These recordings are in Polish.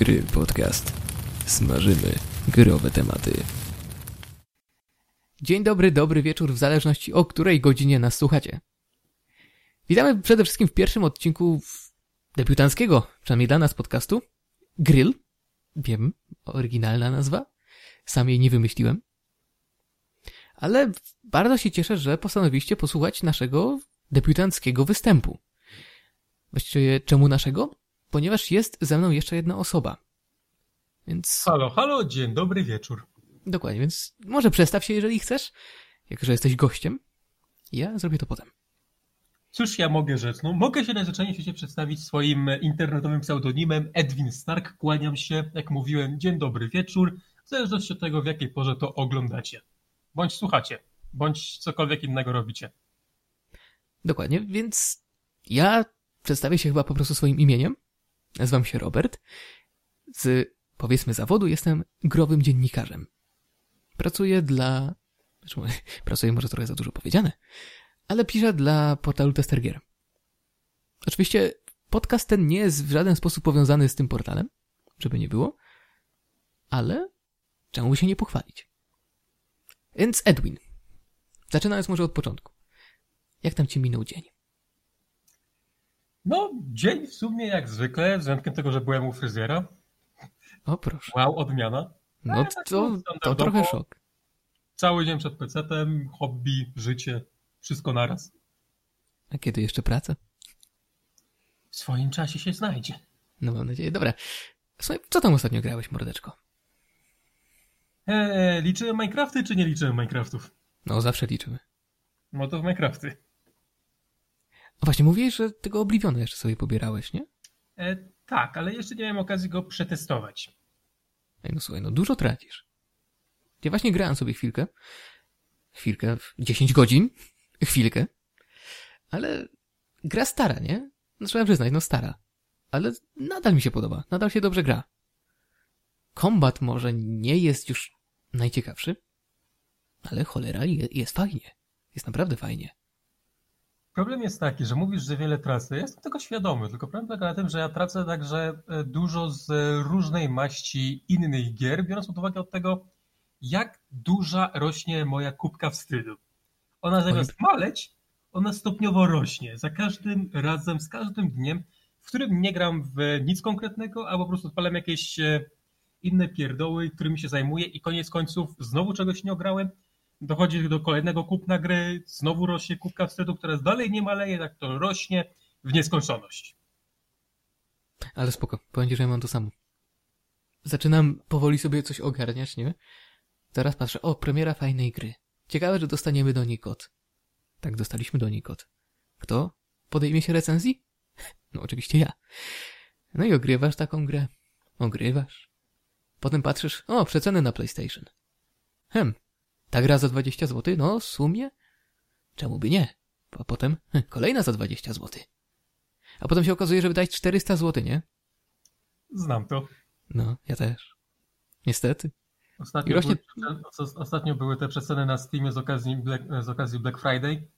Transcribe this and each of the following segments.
Gry Podcast. Smażymy growe tematy. Dzień dobry, dobry wieczór, w zależności o której godzinie nas słuchacie. Witamy przede wszystkim w pierwszym odcinku debiutanckiego, przynajmniej dla nas podcastu, Grill. Wiem, oryginalna nazwa. Sam jej nie wymyśliłem. Ale bardzo się cieszę, że postanowiliście posłuchać naszego debiutanckiego występu. Właściwie czemu naszego? Ponieważ jest ze mną jeszcze jedna osoba. Więc... Halo, halo, dzień dobry wieczór. Dokładnie, więc może przestaw się, jeżeli chcesz, jako że jesteś gościem. Ja zrobię to potem. Cóż ja mogę rzec? No, mogę się najzwyczajniej w świecie przedstawić swoim internetowym pseudonimem Edwin Stark. Kłaniam się, jak mówiłem, dzień dobry wieczór, w zależności od tego, w jakiej porze to oglądacie. Bądź słuchacie, bądź cokolwiek innego robicie. Dokładnie, więc ja przedstawię się chyba po prostu swoim imieniem. Nazywam się Robert. Z, powiedzmy, zawodu jestem growym dziennikarzem. Pracuję dla... Pracuję może trochę za dużo powiedziane, ale piszę dla portalu Testergier. Oczywiście podcast ten nie jest w żaden sposób powiązany z tym portalem, żeby nie było, ale czemu się nie pochwalić? Więc Edwin. Zaczynając może od początku. Jak tam ci minął dzień? No, dzień w sumie jak zwykle, z wyjątkiem tego, że byłem u fryzjera. O proszę. Wow, odmiana. No to, to trochę szok. Cały dzień przed pecetem, hobby, życie, wszystko naraz. A kiedy jeszcze praca? W swoim czasie się znajdzie. No mam nadzieję. Dobra. Słuchaj, co tam ostatnio grałeś, mordeczko? Eee, liczyłem Minecrafty, czy nie liczyłem Minecraftów? No, zawsze liczymy. No to w Minecrafty. A właśnie, mówiłeś, że tego Obliviona jeszcze sobie pobierałeś, nie? E, tak, ale jeszcze nie miałem okazji go przetestować. Ej, no słuchaj, no dużo tracisz. Ja właśnie grałem sobie chwilkę. Chwilkę, 10 godzin. Chwilkę. Ale gra stara, nie? No trzeba przyznać, no stara. Ale nadal mi się podoba. Nadal się dobrze gra. Kombat może nie jest już najciekawszy, ale cholera jest fajnie. Jest naprawdę fajnie. Problem jest taki, że mówisz, że wiele tracę. Ja jestem tego świadomy, tylko problem polega na tym, że ja tracę także e, dużo z różnej maści innych gier, biorąc pod uwagę od tego, jak duża rośnie moja kubka wstydu. Ona zamiast maleć, ona stopniowo rośnie. Za każdym razem, z każdym dniem, w którym nie gram w nic konkretnego, albo po prostu odpalam jakieś e, inne pierdoły, którymi się zajmuję i koniec końców znowu czegoś nie ograłem, dochodzi do kolejnego kupna gry, znowu rośnie kubka wstydu, która dalej nie maleje, tak to rośnie w nieskończoność. Ale spoko, powiem że ja mam to samo. Zaczynam powoli sobie coś ogarniać, nie? Teraz patrzę, o, premiera fajnej gry. Ciekawe, że dostaniemy do niej kod. Tak, dostaliśmy do niej kod. Kto podejmie się recenzji? No oczywiście ja. No i ogrywasz taką grę. Ogrywasz. Potem patrzysz, o, przeceny na PlayStation. Hem, ta gra za 20 zł? No, w sumie? Czemu by nie? A potem hm, kolejna za 20 zł. A potem się okazuje, że wydać 400 zł, nie? Znam to. No, ja też. Niestety. Ostatnio, rośnie... były, ostatnio były te przeceny na Steamie z okazji Black, z okazji Black Friday.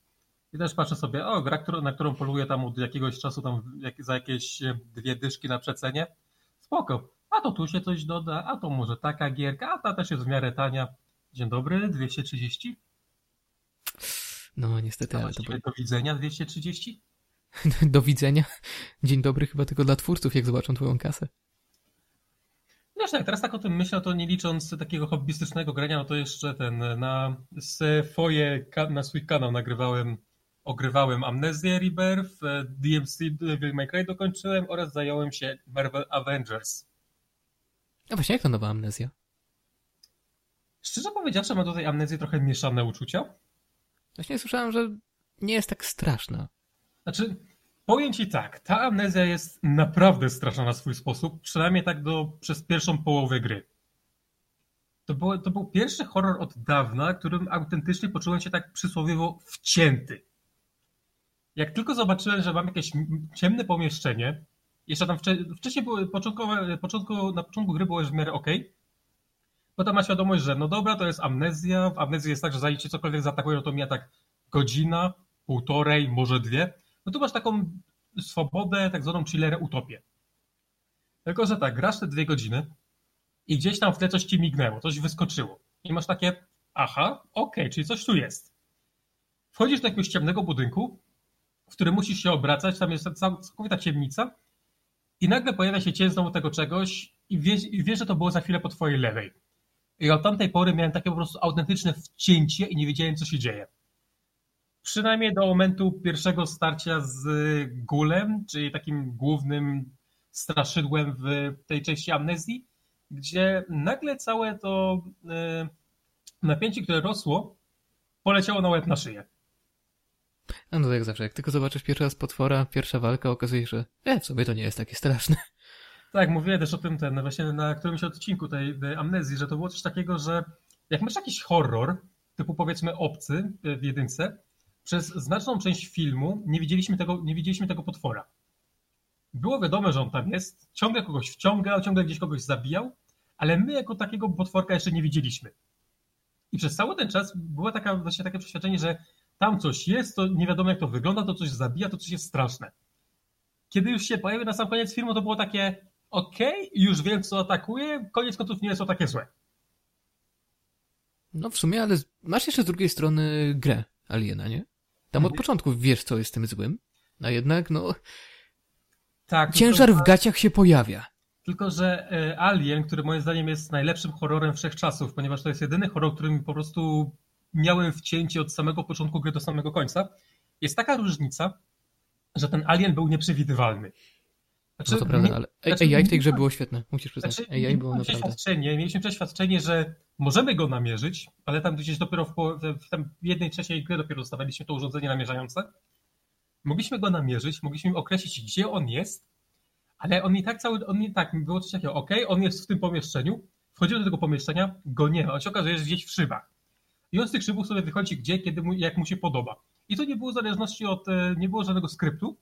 I też patrzę sobie, o, gra, na którą poluję tam od jakiegoś czasu, tam za jakieś e, dwie dyszki na przecenie. Spoko. A to tu się coś doda, a to może taka gierka, a ta też jest w miarę tania. Dzień dobry, 230? No niestety, ale to... Do widzenia 230? do widzenia? Dzień dobry chyba tylko dla twórców, jak zobaczą twoją kasę. No tak, teraz tak o tym myślę, to nie licząc takiego hobbystycznego grania, no to jeszcze ten, na swoje, na swój kanał nagrywałem, ogrywałem Amnezję Rebirth, DMC Devil May Cry dokończyłem oraz zająłem się Marvel Avengers. A właśnie jak to nowa Amnezja? Szczerze powiedziawszy, mam do tej amnezji trochę mieszane uczucia. Właśnie słyszałem, że nie jest tak straszna. Znaczy, powiem ci tak, ta amnezja jest naprawdę straszna na swój sposób, przynajmniej tak do, przez pierwszą połowę gry. To, było, to był pierwszy horror od dawna, którym autentycznie poczułem się tak przysłowiowo wcięty. Jak tylko zobaczyłem, że mam jakieś ciemne pomieszczenie, jeszcze tam wcześniej były, początkowe, początku, na początku gry było już w miarę ok, potem ma świadomość, że no dobra, to jest amnezja, w amnezji jest tak, że zanim cię cokolwiek zaatakuje, no to mija tak godzina, półtorej, może dwie, no tu masz taką swobodę, tak zwaną chillerę utopię. Tylko, że tak, grasz te dwie godziny i gdzieś tam w tle coś ci mignęło, coś wyskoczyło. I masz takie, aha, okej, okay, czyli coś tu jest. Wchodzisz do jakiegoś ciemnego budynku, w którym musisz się obracać, tam jest całkowita ciemnica i nagle pojawia się cień znowu tego czegoś i wiesz, i wiesz, że to było za chwilę po twojej lewej. I od tamtej pory miałem takie po prostu autentyczne wcięcie i nie wiedziałem, co się dzieje. Przynajmniej do momentu pierwszego starcia z Gulem, czyli takim głównym straszydłem w tej części amnezji, gdzie nagle całe to e, napięcie, które rosło, poleciało na łeb na szyję. No to jak zawsze, jak tylko zobaczysz pierwszy raz potwora, pierwsza walka, okazuje się, że e, w sobie to nie jest takie straszne. Tak, mówiłem też o tym ten, właśnie na którymś odcinku tej, tej amnezji, że to było coś takiego, że jak masz jakiś horror, typu powiedzmy obcy w jedynce, przez znaczną część filmu nie widzieliśmy tego, nie widzieliśmy tego potwora. Było wiadome, że on tam jest, ciągle kogoś wciągał, ciągle gdzieś kogoś zabijał, ale my jako takiego potworka jeszcze nie widzieliśmy. I przez cały ten czas było taka, właśnie takie przeświadczenie, że tam coś jest, to nie wiadomo jak to wygląda, to coś zabija, to coś jest straszne. Kiedy już się pojawił na sam koniec filmu, to było takie okej, okay, już wiem co atakuje, koniec końców nie jest to takie złe. No w sumie, ale masz jeszcze z drugiej strony grę Aliena, nie? Tam od mhm. początku wiesz, co jest tym złym, a jednak, no... Tak. Ciężar w gaciach się pojawia. Tylko, że e, Alien, który moim zdaniem jest najlepszym horrorem wszechczasów, ponieważ to jest jedyny horror, którym po prostu miałem wcięcie od samego początku gry do samego końca, jest taka różnica, że ten Alien był nieprzewidywalny. Znaczy, no to prawda, ale znaczy, AI w tej grze było świetne, musisz przyznać. Znaczy, AI było naprawdę. Przeświadczenie, mieliśmy przeświadczenie, że możemy go namierzyć, ale tam gdzieś dopiero w, w, w jednej trzeciej gry dopiero dostawaliśmy to urządzenie namierzające. Mogliśmy go namierzyć, mogliśmy określić, gdzie on jest, ale on i tak cały, on i tak, było coś takiego, ok, on jest w tym pomieszczeniu, wchodzimy do tego pomieszczenia, go nie ma, on się okazuje, że jest gdzieś w szybach. I on z tych szybów sobie wychodzi gdzie, kiedy mu, jak mu się podoba. I to nie było w zależności od, e, nie było żadnego skryptu,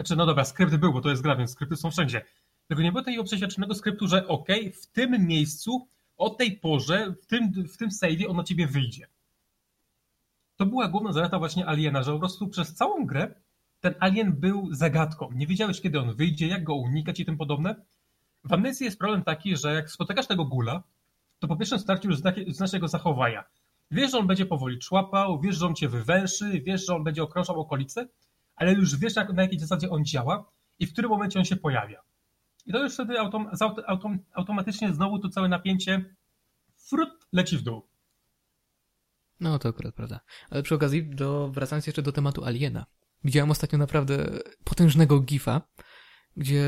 znaczy, no dobra, skrypt był, bo to jest gra, więc skrypty są wszędzie. Tylko nie było takiego przeświadczonego skryptu, że ok, w tym miejscu, o tej porze, w tym, w tym save'ie on na ciebie wyjdzie. To była główna zaleta właśnie Aliena, że po prostu przez całą grę ten alien był zagadką. Nie wiedziałeś, kiedy on wyjdzie, jak go unikać i tym podobne. W Amnestii jest problem taki, że jak spotykasz tego gula, to po pierwszym starciu już znasz jego zachowania. Wiesz, że on będzie powoli człapał, wiesz, że on cię wywęszy, wiesz, że on będzie okrążał okolice, ale już wiesz, jak, na jakiej zasadzie on działa i w którym momencie on się pojawia. I to już wtedy autom, autom, automatycznie znowu to całe napięcie frut leci w dół. No to akurat prawda. Ale przy okazji, do, wracając jeszcze do tematu Aliena. Widziałem ostatnio naprawdę potężnego gifa, gdzie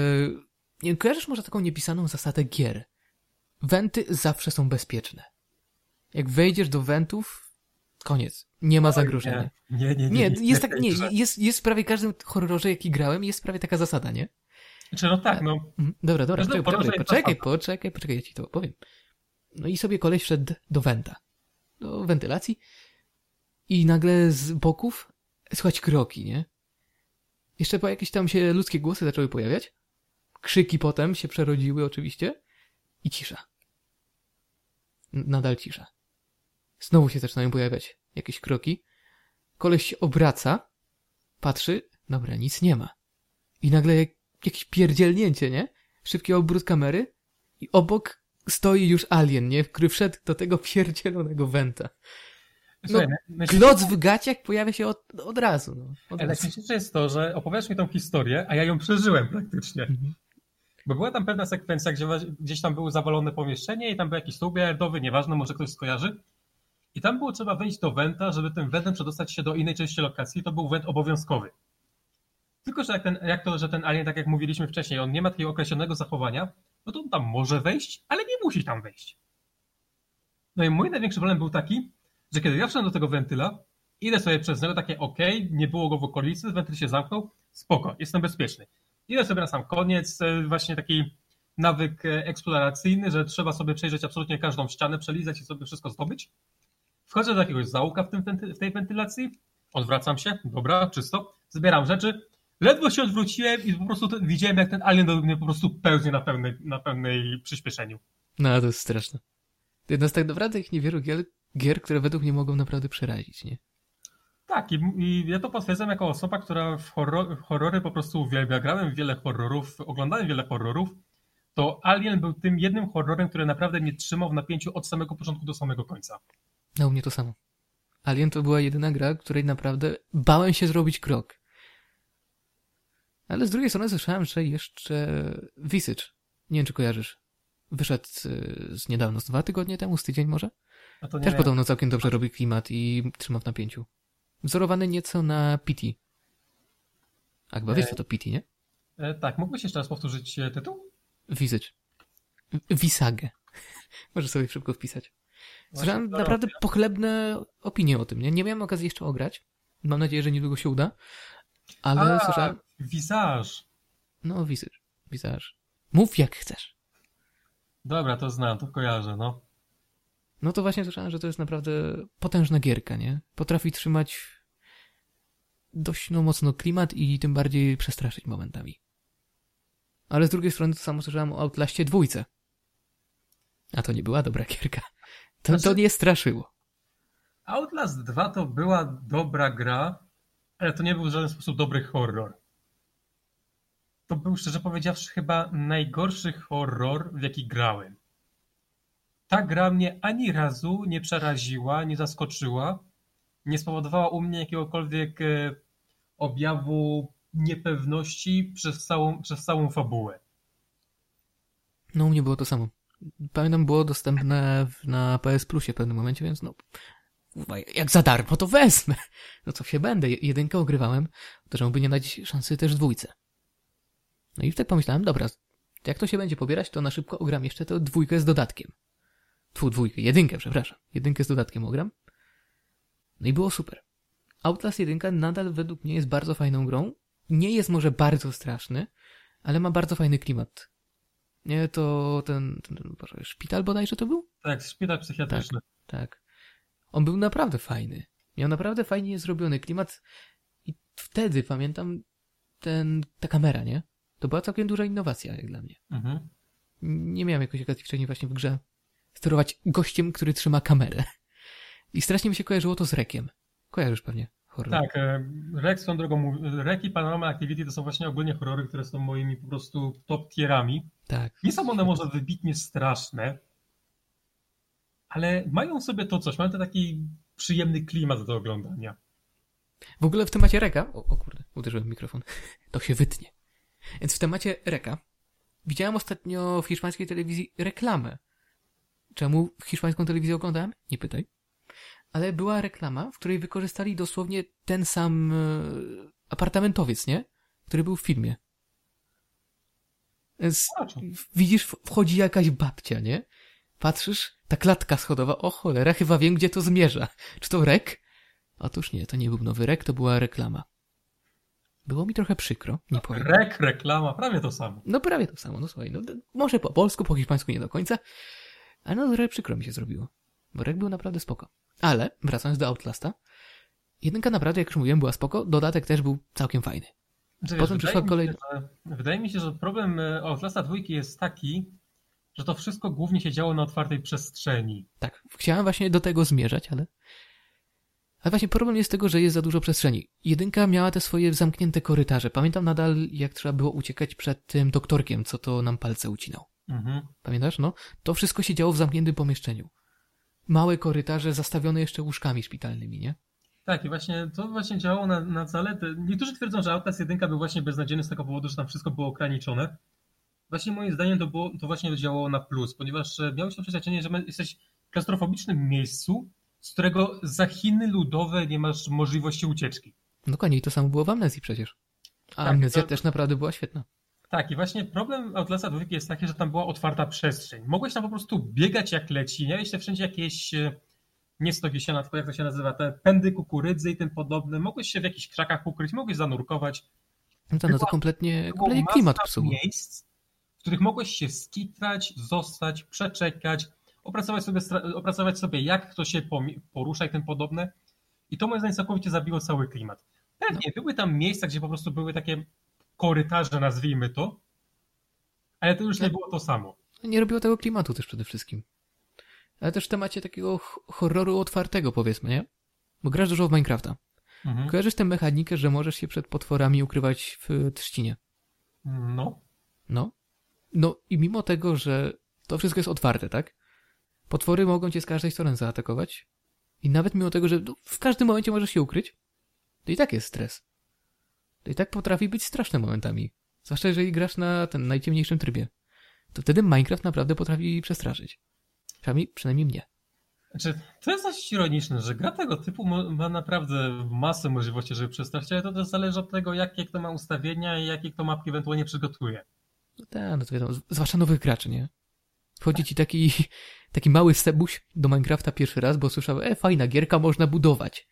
nie kojarzysz może taką niepisaną zasadę gier. Wenty zawsze są bezpieczne. Jak wejdziesz do wentów, Koniec. Nie ma zagrożenia. Nie, nie, nie. nie, jest, tak, nie jest, jest w prawie każdym horrorze, jaki grałem, jest prawie taka zasada, nie? Znaczy, no tak, no. Mhm. Dobra, dobra, poczekaj, poczekaj, poczekaj, poczekaj, poczekaj, ja ci to opowiem. No i sobie koleś wszedł do wenta, do wentylacji i nagle z boków słychać kroki, nie? Jeszcze po jakieś tam się ludzkie głosy zaczęły pojawiać. Krzyki potem się przerodziły oczywiście i cisza. Nadal cisza. Znowu się zaczynają pojawiać jakieś kroki. Koleś się obraca, patrzy, dobra, nic nie ma. I nagle jak, jakieś pierdzielnięcie, nie? Szybki obrót kamery i obok stoi już alien, nie? Który wszedł do tego pierdzielonego wenta. No, kloc w gaciach pojawia się od, od razu. No, od Ale najśmieszniejsze jest to, że opowiadasz mi tą historię, a ja ją przeżyłem praktycznie. Mhm. Bo była tam pewna sekwencja, gdzie gdzieś tam było zawalone pomieszczenie i tam był jakiś stół bilardowy, nieważne, może ktoś skojarzy. I tam było trzeba wejść do wenta, żeby tym wentem przedostać się do innej części lokacji. To był went obowiązkowy. Tylko, że jak, ten, jak to, że ten alien, tak jak mówiliśmy wcześniej, on nie ma takiego określonego zachowania, no to on tam może wejść, ale nie musi tam wejść. No i mój największy problem był taki, że kiedy ja wszedłem do tego wentyla, idę sobie przez niego, takie ok, nie było go w okolicy, wentyl się zamknął, spoko, jestem bezpieczny. Idę sobie na sam koniec, e, właśnie taki nawyk e, eksploracyjny, że trzeba sobie przejrzeć absolutnie każdą ścianę, przelizać i sobie wszystko zdobyć. Wchodzę do jakiegoś zaułka w, tym, w tej wentylacji, odwracam się, dobra, czysto, zbieram rzeczy, ledwo się odwróciłem i po prostu widziałem, jak ten alien do mnie po prostu pełznie na pełnej, na pełnej przyspieszeniu. No, to jest straszne. Jedna z tak naprawdę ich niewielu gier, gier, które według mnie mogą naprawdę przerazić, nie? Tak, i, i ja to potwierdzam jako osoba, która w horror, horrory po prostu uwielbia. Grałem w wiele horrorów, oglądałem wiele horrorów. To Alien był tym jednym horrorem, który naprawdę mnie trzymał w napięciu od samego początku do samego końca. No u mnie to samo. Alien to była jedyna gra, której naprawdę bałem się zrobić krok. Ale z drugiej strony słyszałem, że jeszcze Visage, nie wiem czy kojarzysz, wyszedł y, z niedawno, z dwa tygodnie temu, z tydzień może? A to nie Też miałem- podobno całkiem dobrze robi klimat i trzyma w napięciu. Wzorowany nieco na PT. A chyba wiesz co to PT, nie? E, tak, mógłbyś jeszcze raz powtórzyć e, tytuł? Visage. Visage. Możesz sobie szybko wpisać. Słyszałem naprawdę robię. pochlebne opinie o tym, nie? Nie miałem okazji jeszcze ograć. Mam nadzieję, że niedługo się uda. Ale A, słyszałem... Visage. No, Visage. Visage. Mów jak chcesz. Dobra, to znam, to kojarzę, no. No to właśnie słyszałem, że to jest naprawdę potężna gierka, nie? Potrafi trzymać dość no, mocno klimat i tym bardziej przestraszyć momentami. Ale z drugiej strony to samo słyszałem o Outlaście dwójce. A to nie była dobra gierka. To, to Znaczy- nie straszyło. Outlast 2 to była dobra gra, ale to nie był w żaden sposób dobry horror. To był, szczerze powiedziawszy, chyba najgorszy horror, w jaki grałem. Ta gra mnie ani razu nie przeraziła, nie zaskoczyła, nie spowodowała u mnie jakiegokolwiek e, objawu niepewności przez całą, przez całą fabułę. No u mnie było to samo. Pamiętam, było dostępne na PS Plusie w pewnym momencie, więc no... Jak za darmo, to wezmę. No co się będę. Je- Jedynkę ogrywałem, to żeby nie dać szansy też dwójce. No i wtedy pomyślałem, dobra, jak to się będzie pobierać, to na szybko ogram jeszcze tę dwójkę z dodatkiem. Tfu, dwójkę, jedynkę, przepraszam. Jedynkę z dodatkiem ogram. No i było super. Outlast 1 nadal według mnie jest bardzo fajną grą. Nie jest może bardzo straszny, ale ma bardzo fajny klimat. Nie, to ten, ten, szpital bodajże to był? Tak, szpital psychiatryczny. Tak. On był naprawdę fajny. Miał naprawdę fajnie zrobiony klimat i wtedy pamiętam ten, ta kamera, nie? To była całkiem duża innowacja jak dla mnie. Mhm. Nie miałem jakoś okazji wcześniej właśnie w grze sterować gościem, który trzyma kamerę. I strasznie mi się kojarzyło to z Rekiem. Kojarzysz pewnie horror. Tak, e, Rek swoją drogą, Rek i Panorama Activity to są właśnie ogólnie horrory, które są moimi po prostu top tierami. Tak. Nie są one może wybitnie straszne, ale mają w sobie to coś, mają ten taki przyjemny klimat do oglądania. W ogóle w temacie Reka, o, o kurde, uderzyłem w mikrofon, to się wytnie. Więc w temacie Reka widziałem ostatnio w hiszpańskiej telewizji reklamę. Czemu hiszpańską telewizję oglądałem? Nie pytaj. Ale była reklama, w której wykorzystali dosłownie ten sam e, apartamentowiec, nie? Który był w filmie. Więc widzisz, w- wchodzi jakaś babcia, nie? Patrzysz, ta klatka schodowa, o cholera, chyba wiem, gdzie to zmierza. Czy to rek? Otóż nie, to nie był nowy rek, to była reklama. Było mi trochę przykro, nie powiem. Rek, reklama, prawie to samo. No prawie to samo, no słuchaj, no, może po polsku, po hiszpańsku nie do końca, ale no trochę przykro mi się zrobiło, bo rek był naprawdę spoko. Ale, wracając do Outlasta, jedynka naprawdę, jak już mówiłem, była spoko, dodatek też był całkiem fajny. Znaczy, Potem wiesz, przyszła wydaje mi kolej- się, że- Wydaje mi się, że problem e, Outlasta dwójki jest taki, że to wszystko głównie się działo na otwartej przestrzeni. Tak, chciałem właśnie do tego zmierzać, ale... Ale właśnie problem jest tego, że jest za dużo przestrzeni. Jedynka miała te swoje zamknięte korytarze. Pamiętam nadal, jak trzeba było uciekać przed tym doktorkiem, co to nam palce ucinał. Mhm. Pamiętasz, no? To wszystko się działo w zamkniętym pomieszczeniu. Małe korytarze zastawione jeszcze łóżkami szpitalnymi, nie? Tak, i właśnie to właśnie działało na, na zalety. Niektórzy twierdzą, że Outlast 1 był właśnie beznadziejny z tego powodu, że tam wszystko było ograniczone. Właśnie moim zdaniem to, było, to właśnie działało na plus, ponieważ e, miałeś to przeświadczenie, że jesteś w klaustrofobicznym miejscu, z którego za Chiny ludowe nie masz możliwości ucieczki. Dokładnie, i to samo było w Amnezji przecież. A Tak, Amnezja to- też naprawdę była świetna. Tak, i właśnie problem Outlasta 2 jest taki, że tam była otwarta przestrzeń. Mogłeś tam po prostu biegać jak leci, miałeś te wszędzie jakieś, e, nie stogi siana, tylko jak to się nazywa, te pędy kukurydzy i tym podobne. Mogłeś się w jakichś krzakach ukryć, mogłeś zanurkować. No to, no to kompletnie, kompletnie klimat psuło. miejsc, w których mogłeś się skitrać, zostać, przeczekać, opracować sobie, opracować sobie jak kto się porusza i tym podobne. I to moim zdaniem całkowicie zabiło cały klimat. Pewnie były tam miejsca, gdzie po prostu były takie korytarze, nazwijmy to, ale to już nie Tak. było to samo. Nie robiło tego klimatu też przede wszystkim. Ale też w temacie takiego horroru otwartego, powiedzmy, nie? Bo grasz dużo w Minecrafta. Mhm. Kojarzysz tę mechanikę, że możesz się przed potworami ukrywać w trzcinie? No. No. No i mimo tego, że to wszystko jest otwarte, tak? Potwory mogą cię z każdej strony zaatakować. I nawet mimo tego, że no, w każdym momencie możesz się ukryć, to i tak jest stres. To i tak potrafi być straszne momentami. Zwłaszcza jeżeli grasz na ten najciemniejszym trybie. To wtedy Minecraft naprawdę potrafi przestraszyć. Przynajmniej, przynajmniej mnie. Znaczy, to jest dość ironiczne, że gra tego typu ma naprawdę masę możliwości, żeby przestraszyć, ale to też zależy od tego, jakie kto ma ustawienia i jakie kto mapki ewentualnie przygotuje. No tak, no to wiadomo, zwłaszcza nowych graczy, nie? Wchodzi ci taki, taki mały sebuś do Minecrafta pierwszy raz, bo słyszał, e, fajna gierka, można budować.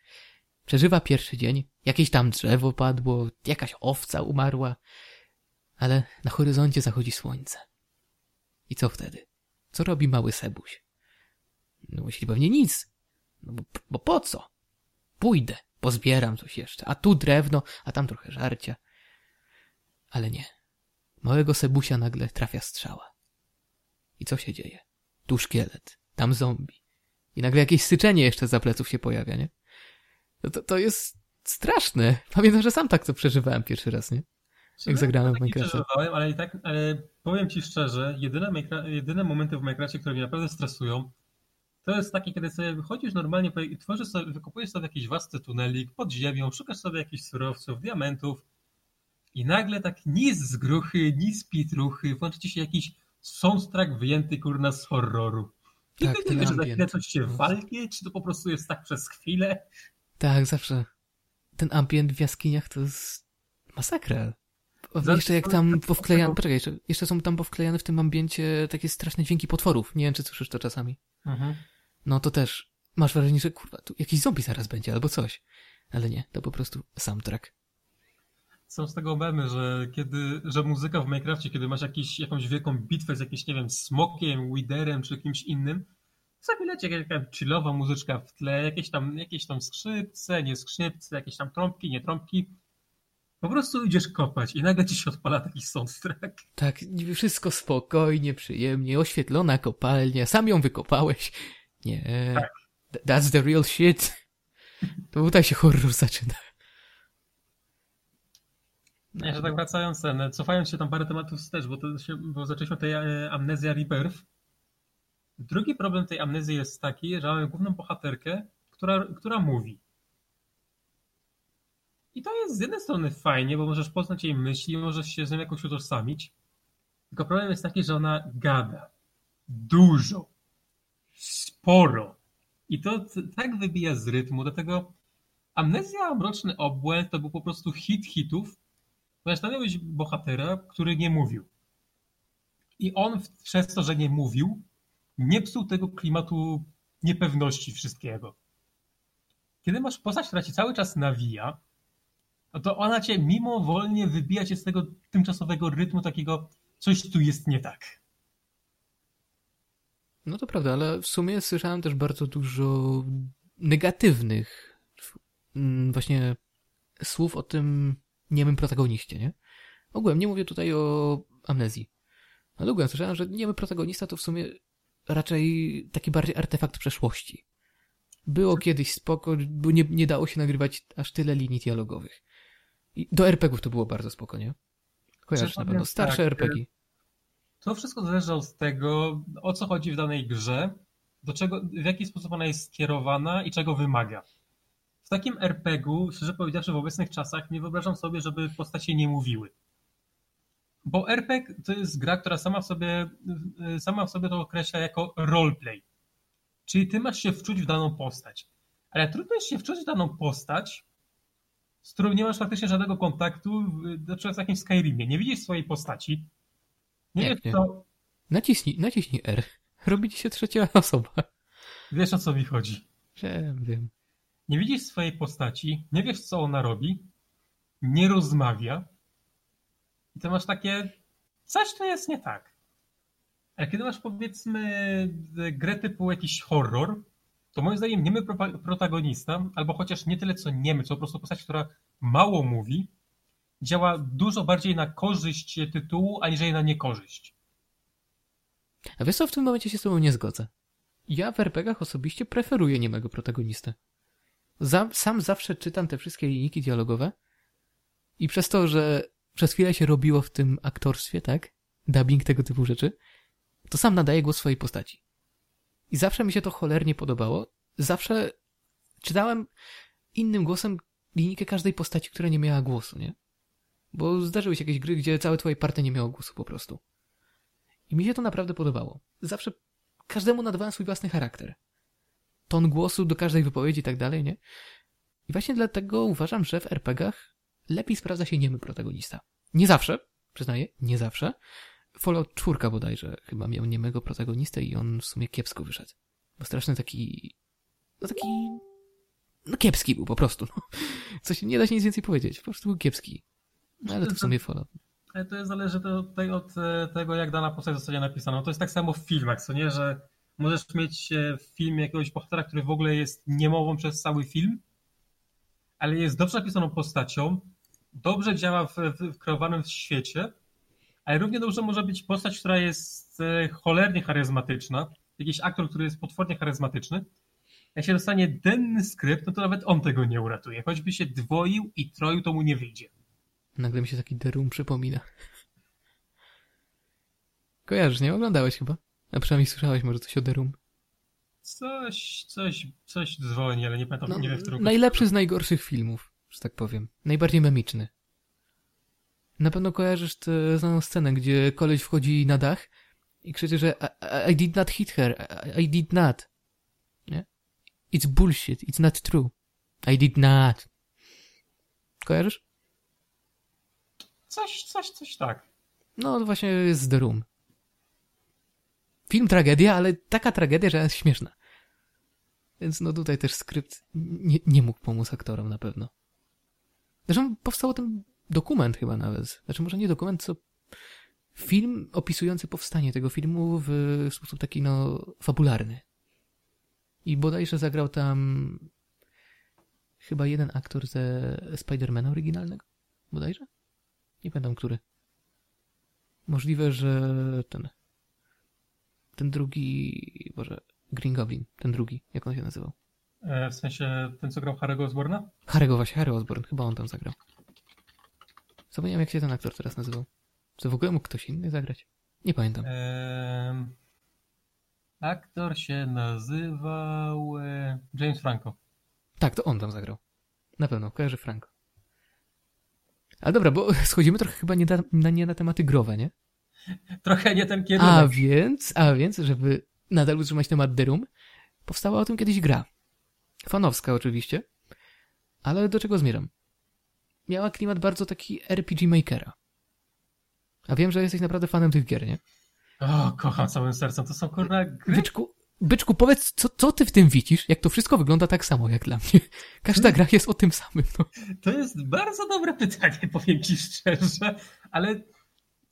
Przeżywa pierwszy dzień, jakieś tam drzewo padło, jakaś owca umarła, ale na horyzoncie zachodzi słońce. I co wtedy? Co robi mały sebuś? No myśli pewnie nic. No bo, bo po co? Pójdę, pozbieram coś jeszcze, a tu drewno, a tam trochę żarcia. Ale nie. Małego Sebusia nagle trafia strzała. I co się dzieje? Tu szkielet, tam zombie. I nagle jakieś syczenie jeszcze za pleców się pojawia, nie? To, to, to jest straszne. Pamiętam, że sam tak to przeżywałem pierwszy raz, nie? Jak zagrałem w Taki Minecrafta. przeżywałem, ale i tak, ale powiem ci szczerze, jedyne, jedyne momenty w Minecrafcie, które mnie naprawdę stresują, to jest takie, kiedy sobie wychodzisz normalnie, powie- tworzysz sobie, wykopujesz sobie jakiś własny tunelik pod ziemią, szukasz sobie jakichś surowców, diamentów i nagle tak nic z gruchy, nic z pitruchy, włączy ci się jakiś soundtrack wyjęty kurna z horroru. I Tak, ty nie wiesz, że za chwilę coś się walnie, czy to po prostu jest tak przez chwilę. Tak, zawsze. Ten ambient w jaskiniach to jest masakra. O, Zawsze Jeszcze jak to- tam tak- powklejane, poczekaj, jeszcze, jeszcze są tam powklejane w tym ambiencie takie straszne dźwięki potworów. Nie wiem, czy słyszysz to czasami. No to też masz wrażenie, że kurwa, tu jakiś zombie zaraz będzie albo coś. Ale nie, to po prostu soundtrack. Są z tego memy, że kiedy, że muzyka w Minecrafcie, kiedy masz jakiś, jakąś wielką bitwę z jakimś, nie wiem, smokiem, widerem czy kimś innym, sobie leci jakaś chillowa muzyczka w tle, jakieś tam, jakieś tam skrzypce, nie skrzypce, jakieś tam trąbki, nie trąbki. Po prostu idziesz kopać i nagle ci się odpala taki soundtrack. Tak, wszystko spokojnie, przyjemnie, oświetlona kopalnia, sam ją wykopałeś. Nie, Tak. th- that's the real shit. To tutaj się horror zaczyna. No, Jeszcze tak wracając, cofając się tam parę tematów wstecz, bo, to się, bo zaczęliśmy tej e, amnezja Rebirth. Drugi problem tej amnezji jest taki, że mamy główną bohaterkę, która, która mówi. I to jest z jednej strony fajnie, bo możesz poznać jej myśli, możesz się z nią jakoś utożsamić. Tylko problem jest taki, że ona gada. Dużo. Sporo. I to tak wybija z rytmu, dlatego Amnezja Mroczny Obłęd to był po prostu hit hitów, ponieważ tam miał być bohatera, który nie mówił. I on przez to, że nie mówił, nie psuł tego klimatu niepewności wszystkiego. Kiedy masz postać, która ci cały czas nawija, no to ona cię mimowolnie wybija cię z tego tymczasowego rytmu takiego coś tu jest nie tak. No to prawda, ale w sumie słyszałem też bardzo dużo negatywnych mm, właśnie słów o tym niemym protagoniście, nie? Ogółem nie mówię tutaj o amnezji. Ale ogółem słyszałem, że niemy protagonista to w sumie raczej taki bardziej artefakt przeszłości. Było kiedyś spoko, bo nie, nie dało się nagrywać aż tyle linii dialogowych. I do RPG-ów to było bardzo spoko, nie? Kojarzysz na pewno starsze tak, RPG. To wszystko zależy od tego, o co chodzi w danej grze, do czego, w jaki sposób ona jest skierowana i czego wymaga. W takim RPG-u, szczerze powiedziawszy, w obecnych czasach nie wyobrażam sobie, żeby postacie nie mówiły. Bo RPG to jest gra, która sama w sobie, sama w sobie to określa jako roleplay. Czyli ty masz się wczuć w daną postać. Ale trudno jest się wczuć w daną postać, z którą nie masz faktycznie żadnego kontaktu, na przykład w jakimś Skyrimie. Nie widzisz swojej postaci, nie Jak wiesz, nie? co, Naciśnij, naciśnij R. Robi ci się trzecia osoba. wiesz o co mi chodzi. Wiem, wiem. Nie widzisz swojej postaci, nie wiesz co ona robi, nie rozmawia. I to masz takie, coś tu jest nie tak. Ale kiedy masz powiedzmy grę typu jakiś horror, to moim zdaniem niemy pro- protagonista, albo chociaż nie tyle co niemy, co po prostu postać, która mało mówi, działa dużo bardziej na korzyść tytułu, aniżeli na niekorzyść. A wiesz co, w tym momencie się z tobą nie zgodzę. Ja w RPGach osobiście preferuję niemego protagonistę. Za, sam zawsze czytam te wszystkie linijki dialogowe i przez to, że przez chwilę się robiło w tym aktorstwie, tak? Dubbing tego typu rzeczy, to sam nadaję głos swojej postaci. I zawsze mi się to cholernie podobało. Zawsze czytałem innym głosem linijkę każdej postaci, która nie miała głosu, nie? Bo zdarzyły się jakieś gry, gdzie całe twoje partie nie miało głosu po prostu. I mi się to naprawdę podobało. Zawsze każdemu nadawałem swój własny charakter. Ton głosu do każdej wypowiedzi i tak dalej, nie? I właśnie dlatego uważam, że w RPGach lepiej sprawdza się niemy protagonista. Nie zawsze, przyznaję, nie zawsze. Fallout 4 bodajże chyba miał niemego protagonistę i on w sumie kiepsko wyszedł. Bo straszny taki... No taki... No kiepski był po prostu. No. Coś, nie da się nic więcej powiedzieć. Po prostu był kiepski. No ale to w sumie Fallout. To zależy tutaj od e, tego, jak dana postać zostanie napisana. No to jest tak samo w filmach, co nie, że możesz mieć e, w filmie jakiegoś bohatera, który w ogóle jest niemową przez cały film, ale jest dobrze napisaną postacią, dobrze działa w, w, w kreowanym świecie, ale równie dobrze może być postać, która jest e, cholernie charyzmatyczna, jakiś aktor, który jest potwornie charyzmatyczny. Jak się dostanie denny skrypt, no to nawet on tego nie uratuje. Choćby się dwoił i troił, to mu nie wyjdzie. Nagle mi się taki The Room przypomina. Kojarzysz, nie? Oglądałeś chyba? A przynajmniej słyszałeś może coś o The Room. Coś, coś, coś dzwoni, ale nie pamiętam, No, nie wiem w którą najlepszy z najgorszych filmów, że tak powiem. Najbardziej memiczny. Na pewno kojarzysz tę znaną scenę, gdzie koleś wchodzi na dach i krzyczy, że I, I did not hit her, I, I did not. Nie? It's bullshit, it's not true. I did not. Kojarzysz? Coś, coś, coś tak. No, to właśnie jest The Room. Film tragedia, ale taka tragedia, że jest śmieszna. Więc no tutaj też skrypt nie, nie mógł pomóc aktorom na pewno. Zresztą powstał tym dokument chyba nawet. Znaczy może nie dokument, co film opisujący powstanie tego filmu w sposób taki no fabularny. I bodajże zagrał tam chyba jeden aktor ze Spidermana oryginalnego. Bodajże? Nie pamiętam, który. Możliwe, że ten. Ten drugi. Boże. Green Goblin. Ten drugi. Jak on się nazywał? E, w sensie ten, co grał Harry'ego Osborna? Harry'ego właśnie. Harry Osborn. Chyba on tam zagrał. Zapomniałem, jak się ten aktor teraz nazywał. Czy w ogóle mógł ktoś inny zagrać? Nie pamiętam. Aktor się nazywał e, James Franco. Tak, to on tam zagrał. Na pewno. Kojarzy Franco. Ale dobra, bo schodzimy trochę chyba nie na, nie na tematy growe, nie? Trochę nie ten A kierunek. więc, a więc, żeby nadal utrzymać temat The Room, powstała o tym kiedyś gra. Fanowska oczywiście. Ale do czego zmierzam? Miała klimat bardzo taki RPG Makera. A wiem, że jesteś naprawdę fanem tych gier, nie? O, kocham całym sercem. To są kurna gry. Byczku, byczku powiedz, co, co ty w tym widzisz, jak to wszystko wygląda tak samo jak dla mnie. Każda gra jest o tym samym, no. To jest bardzo dobre pytanie, powiem ci szczerze, ale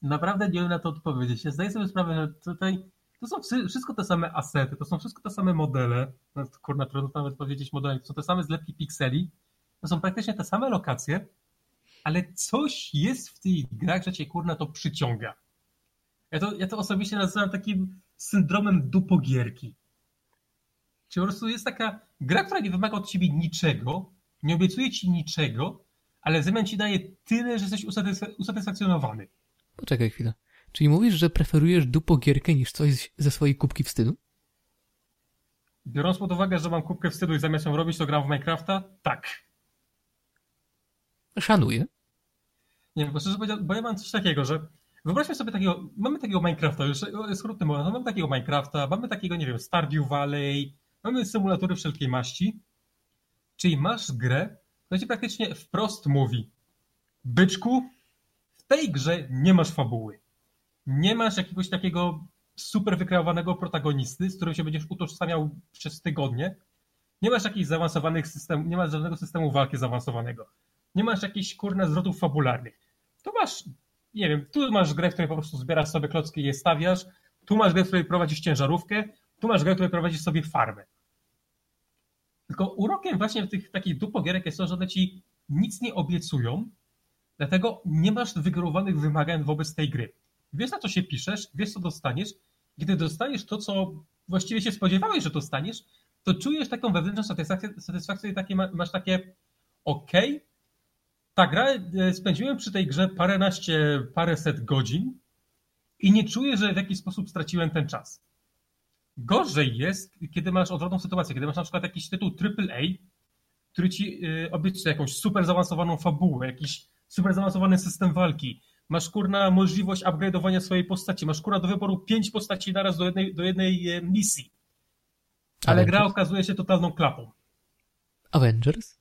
naprawdę nie wiem na to odpowiedzieć. Ja zdaję sobie sprawę, że tutaj to są wszy- wszystko te same asety, to są wszystko te same modele. No, kurna, trudno nawet powiedzieć modele, to są te same zlepki pikseli. To są praktycznie te same lokacje, ale coś jest w tych grach, że cię kurna to przyciąga. Ja to, ja to osobiście nazywam takim syndromem dupogierki. Czy po prostu jest taka gra, która nie wymaga od ciebie niczego, nie obiecuje ci niczego, ale w zamian ci daje tyle, że jesteś usatysfa- usatysfakcjonowany. Poczekaj chwilę. Czyli mówisz, że preferujesz dupogierkę niż coś ze swojej kubki wstydu? Biorąc pod uwagę, że mam kubkę wstydu i zamiast ją robić, to gram w Minecrafta? Tak. Szanuję. Nie wiem, bo szczerze powiedziawszy, bo ja mam coś takiego, że wyobraźmy sobie takiego, mamy takiego Minecrafta, już skrótny moment, mamy takiego Minecrafta, mamy takiego, nie wiem, Stardew Valley, mamy symulatory wszelkiej maści, czyli masz grę, która ci praktycznie wprost mówi, byczku, w tej grze nie masz fabuły. Nie masz jakiegoś takiego super wykreowanego protagonisty, z którym się będziesz utożsamiał przez tygodnie. Nie masz jakichś zaawansowanych systemów, nie masz żadnego systemu walki zaawansowanego. Nie masz jakichś kurna zwrotów fabularnych. Tu masz, nie wiem, tu masz grę, w której po prostu zbierasz sobie klocki i je stawiasz. Tu masz grę, w której prowadzisz ciężarówkę. Tu masz grę, w której prowadzisz sobie farmę. Tylko urokiem właśnie tych takich dupogierek jest to, że one ci nic nie obiecują, dlatego nie masz wygórowanych wymagań wobec tej gry. Wiesz, na co się piszesz, wiesz, co dostaniesz. Gdy dostaniesz to, co właściwie się spodziewałeś, że dostaniesz, to czujesz taką wewnętrzną satysfakcję, satysfakcję takie, masz takie ok, ta gra, e, spędziłem przy tej grze paręnaście, paręset godzin i nie czuję, że w jakiś sposób straciłem ten czas. Gorzej jest, kiedy masz odwrotną sytuację, kiedy masz na przykład jakiś tytuł AAA, który ci e, obiecuje jakąś super zaawansowaną fabułę, jakiś super zaawansowany system walki, masz kurna możliwość upgrade'owania swojej postaci, masz kurna do wyboru pięć postaci naraz do jednej, do jednej e, misji. Ale gra okazuje się totalną klapą. Avengers?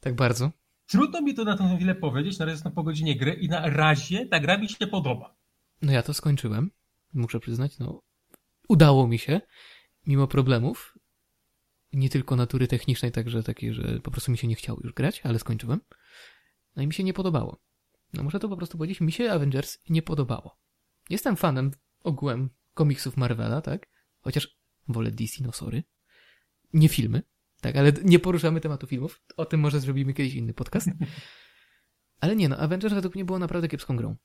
Tak bardzo? Trudno mi to na tę chwilę powiedzieć, na razie jestem po godzinie gry i na razie ta gra mi się podoba. No ja to skończyłem, muszę przyznać, no udało mi się, mimo problemów, nie tylko natury technicznej, także takiej, że po prostu mi się nie chciało już grać, ale skończyłem. No i mi się nie podobało. No muszę to po prostu powiedzieć, mi się Avengers nie podobało. Jestem fanem ogółem komiksów Marvela, tak? Chociaż wolę DC, no sorry. Nie filmy, tak, ale nie poruszamy tematu filmów. O tym może zrobimy kiedyś inny podcast. Ale nie no, Avengers według mnie było naprawdę kiepską grą.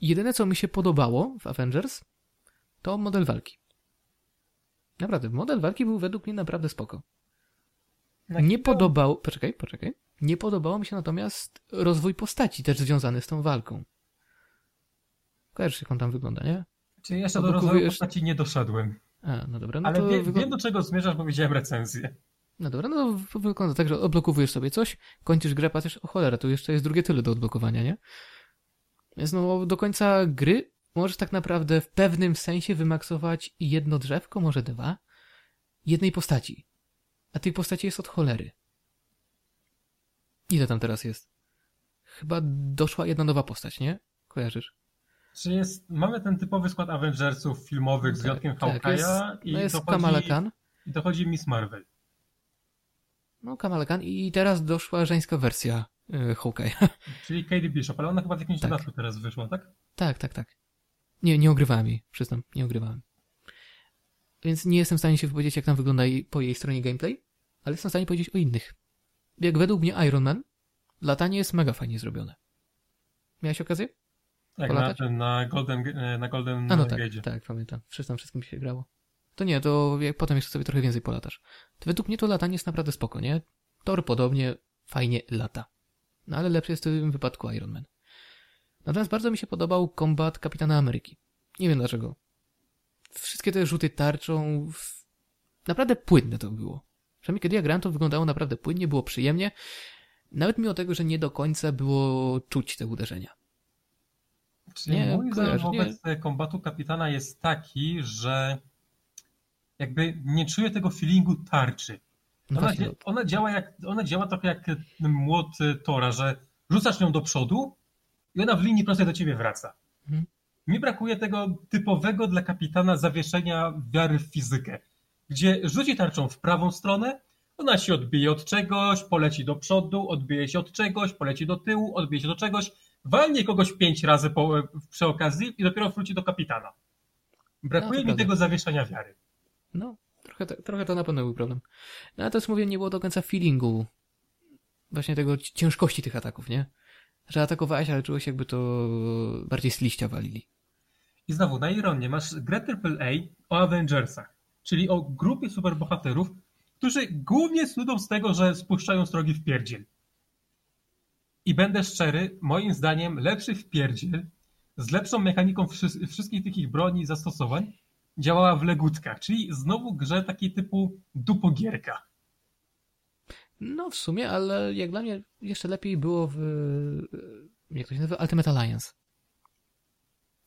Jedyne, co mi się podobało w Avengers, to model walki. Naprawdę, model walki był według mnie naprawdę spoko. Nie podobał... Poczekaj, poczekaj. Nie podobało mi się natomiast rozwój postaci też związany z tą walką. Kojarzysz, jak on tam wygląda, nie? Czyli jeszcze do rozwoju postaci nie doszedłem. A, no dobra. No Ale wie, wiem, do czego zmierzasz, bo widziałem recenzję. No dobra, no to wygląda tak, że odblokowujesz sobie coś, kończysz grę, patrzysz, o cholera, tu jeszcze jest drugie tyle do odblokowania, nie? Więc no do końca gry możesz tak naprawdę w pewnym sensie wymaksować jedno drzewko, może dwa, jednej postaci. A tej postaci jest od cholery. Ile tam teraz jest? Chyba doszła jedna nowa postać, nie? Kojarzysz? Czy jest, mamy ten typowy skład Avengersów filmowych z tak, wyjątkiem tak, Hawkeye'a i no jest dochodzi, Kamala Khan. I dochodzi Miss Marvel. No, Kamala Khan i teraz doszła żeńska wersja yy, Hawkeye'a. Czyli Katie Bishop, ale ona chyba w jakimś tak. dodatku teraz wyszła, tak? Tak, tak, tak. Nie, nie ogrywałem jej, przyznam, nie ogrywałem. Więc nie jestem w stanie się wypowiedzieć, jak tam wygląda po jej stronie gameplay, ale jestem w stanie powiedzieć o innych. Jak według mnie Iron Man, latanie jest mega fajnie zrobione. Miałeś okazję? Tak, na, na Golden, na Golden A no tak, tak, pamiętam. Wszystkim wszystkim się grało. To nie, to jak potem jeszcze sobie trochę więcej polatasz. To według mnie to latanie jest naprawdę spoko, nie? Tor podobnie fajnie lata. No ale lepszy jest w tym wypadku Iron Man. Natomiast bardzo mi się podobał kombat Kapitana Ameryki. Nie wiem dlaczego. Wszystkie te rzuty tarczą... Naprawdę płynne to było. Przynajmniej kiedy ja grałem, to wyglądało naprawdę płynnie, było przyjemnie. Nawet mimo tego, że nie do końca było czuć te uderzenia. Czyli nie, mój kojarzy, wobec nie. kombatu kapitana jest taki, że jakby nie czuję tego feelingu tarczy. No ona, no. ona, działa jak, ona działa trochę jak młot Tora, że rzucasz ją do przodu i ona w linii prostej do ciebie wraca. Mhm. Mi brakuje tego typowego dla kapitana zawieszenia wiary w fizykę, gdzie rzuci tarczą w prawą stronę, ona się odbije od czegoś, poleci do przodu, odbije się od czegoś, poleci do tyłu, odbije się do czegoś, walnie kogoś pięć razy po, przy okazji i dopiero wróci do kapitana. Brakuje no, mi tego zawieszenia wiary. No, trochę, trochę to na pewno był problem. No ale to jest mówię, nie było do końca feelingu właśnie tego ciężkości tych ataków, nie? Że atakowałeś, ale czułeś jakby to bardziej z liścia walili. I znowu, na ironię, masz grę AAA o Avengersach, czyli o grupie superbohaterów, którzy głównie snudą z tego, że spuszczają strogi w pierdziel. I będę szczery, moim zdaniem lepszy wpierdziel z lepszą mechaniką wszystkich tych ich broni i zastosowań działała w legutkach, czyli znowu grze takiej typu dupogierka. No w sumie, ale jak dla mnie jeszcze lepiej było w jak to się nazywa? Ultimate Alliance.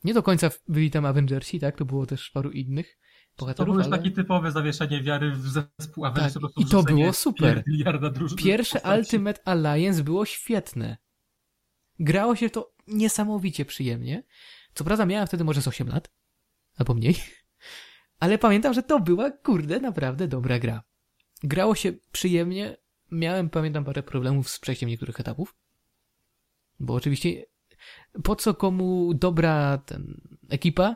Nie do końca byli tam Avengersi, tak? To było też paru innych bohaterów. To było już ale... takie typowe zawieszenie wiary w zespół Avengers. Tak, I to było super. Pierwsze Ultimate Alliance było świetne. Grało się to niesamowicie przyjemnie. Co prawda miałem wtedy może z 8 lat, albo mniej, ale pamiętam, że to była, kurde, naprawdę dobra gra. Grało się przyjemnie, miałem, pamiętam, parę problemów z przejściem niektórych etapów, bo oczywiście po co komu dobra ten ekipa,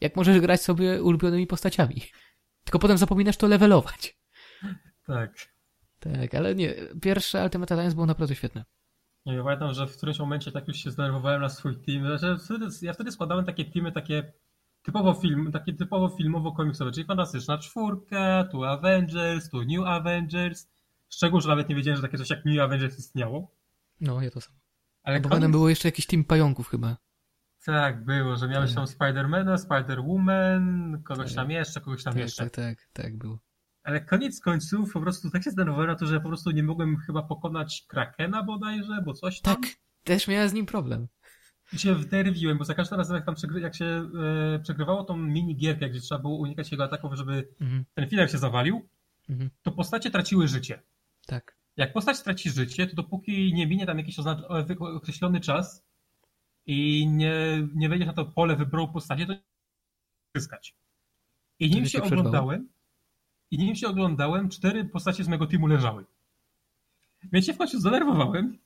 jak możesz grać sobie ulubionymi postaciami. Tylko potem zapominasz to levelować. Tak. Tak, ale nie, pierwsze Ultimate Alliance było naprawdę świetne. Ja pamiętam, że w którymś momencie tak już się zdenerwowałem na swój team. Znaczy, ja wtedy składałem takie teamy takie typowo film, takie typowo filmowo komiksowe, czyli Fantastyczna Czwórka, tu Avengers, tu New Avengers. Szczegół, że nawet nie wiedziałem, że takie coś jak New Avengers istniało. No, ja to samo. Ale Bo potem komiks- było jeszcze jakiś team pająków chyba. Tak, było, że miałeś Tak. tam Spidermana, Spider-Woman, kogoś Tak. tam jeszcze, kogoś tam Tak, jeszcze. tak, tak, tak było. Ale koniec końców po prostu tak się zdenerwowałem na to, że po prostu nie mogłem chyba pokonać Krakena bodajże, bo coś tam. Tak, też miałem z nim problem. I się wderwiłem, bo za każdym razem jak tam przegry- jak się e, przegrywało tą mini gierkę, gdzie trzeba było unikać jego ataków, żeby Mhm, ten filar się zawalił, mhm, to postacie traciły życie. tak. Jak postać traci życie, to dopóki nie minie tam jakiś określony czas i nie, nie wejdziesz na to pole wyboru postaci, to nie zyskać. I nim się oglądałem, i nim się oglądałem, cztery postacie z mojego teamu leżały. Więc się w końcu zdenerwowałem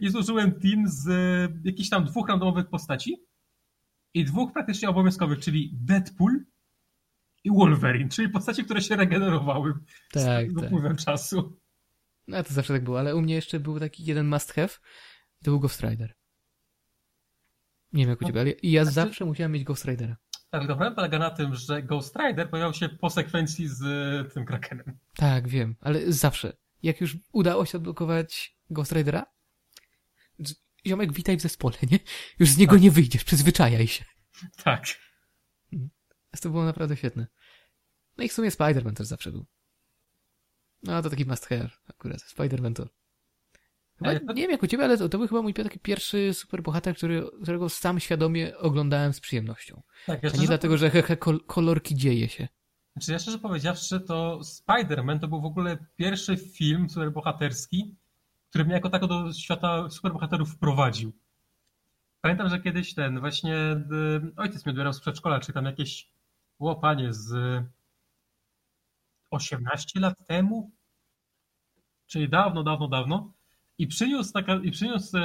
i złożyłem team z e, jakichś tam dwóch randomowych postaci i dwóch praktycznie obowiązkowych, czyli Deadpool i Wolverine, czyli postacie, które się regenerowały Tak, z tak. upływem czasu. No to zawsze tak było, ale u mnie jeszcze był taki jeden must have, to był Ghost Rider. Nie wiem jak u No, ciebie, ale ja znaczy- zawsze musiałem mieć Ghost Ridera. Tak, problem polega na tym, że Ghost Rider pojawiał się po sekwencji z e, tym Krakenem. Tak, wiem, ale zawsze. Jak już udało się odblokować Ghost Ridera, ziomek witaj w zespole, nie? Już z niego Tak. nie wyjdziesz, przyzwyczajaj się. Tak. Więc to było naprawdę świetne. No i w sumie Spider-Man też zawsze był. No to taki must have akurat. Spider-Man to... Chyba, to- Nie wiem jak u ciebie, ale to, to był chyba mój taki pierwszy superbohater, który, którego sam świadomie oglądałem z przyjemnością. tak ja A nie dlatego, że he, he, kol, kolorki dzieje się. znaczy ja szczerze powiedziawszy, to Spider-Man to był w ogóle pierwszy film superbohaterski, który mnie jako tako do świata superbohaterów wprowadził. Pamiętam, że kiedyś ten właśnie e, ojciec mnie odbierał z przedszkola, czy tam jakieś łopanie z 18 lat temu, czyli dawno, dawno, dawno. I przyniósł, taka, i przyniósł e,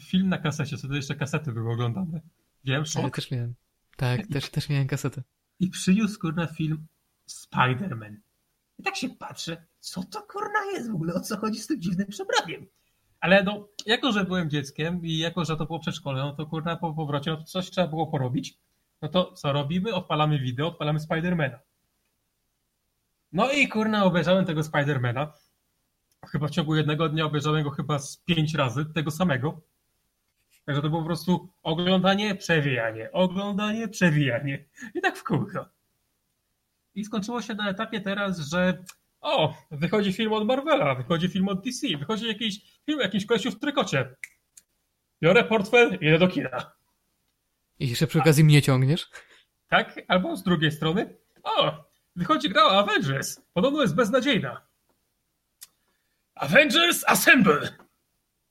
film na kasecie, wtedy jeszcze kasety były oglądane. Wiem, Ja szok. też miałem. Tak, też, też miałem kasetę. I przyniósł kurna film Spider-Man. I tak się patrzę, co to kurna jest w ogóle, o co chodzi z tym dziwnym przebraniem. Ale no, jako że byłem dzieckiem i jako że to było przedszkole, no to kurna po powrocie, no coś trzeba było porobić. No to co robimy? Odpalamy wideo, odpalamy Spidermana. No i kurna obejrzałem tego Spidermana. Chyba w ciągu jednego dnia obejrzałem go chyba z pięć razy, tego samego. Także to było po prostu oglądanie, przewijanie, oglądanie, przewijanie. I tak w kółko. I skończyło się na etapie teraz, że o, wychodzi film od Marvela, wychodzi film od DC, wychodzi jakiś film jakimś koleściu w trykocie. Biorę portfel i idę do kina. I jeszcze przy okazji mnie ciągniesz? Tak? Albo z drugiej strony, o, wychodzi gra o Avengers. Podobno jest beznadziejna. Avengers Assemble!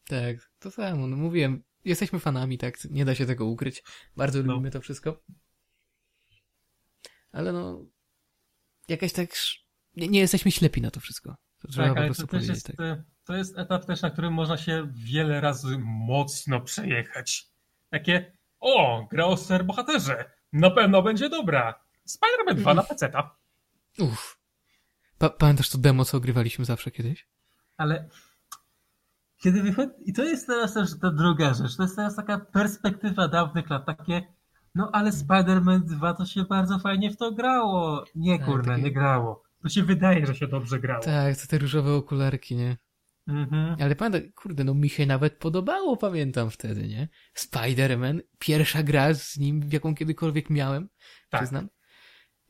Tak, to samo, no mówiłem. Jesteśmy fanami, tak, nie da się tego ukryć. Bardzo No. lubimy to wszystko. Ale no, jakaś tak, nie, nie jesteśmy ślepi na to wszystko. To trzeba Tak, po ale prostu to powiedzieć, jest, tak. e, to jest etap też, na którym można się wiele razy mocno przejechać. Takie, o, gra o superbohaterze, na pewno będzie dobra. Spider-Man 2 na PC-ta. Uff. Pa pamiętasz to demo, co ogrywaliśmy zawsze kiedyś? Ale kiedy wychodzi, i to jest teraz też ta druga rzecz, to jest teraz taka perspektywa dawnych lat, takie, no ale Spider-Man 2 to się bardzo fajnie w to grało. Nie Tak, kurde, takie- nie grało. To się wydaje, że się dobrze grało. Tak, to te różowe okularki, nie? Mhm. Ale pamiętam, kurde, no mi się nawet podobało, pamiętam wtedy, nie? Spider-Man, pierwsza gra z nim, jaką kiedykolwiek miałem, Tak. przyznam.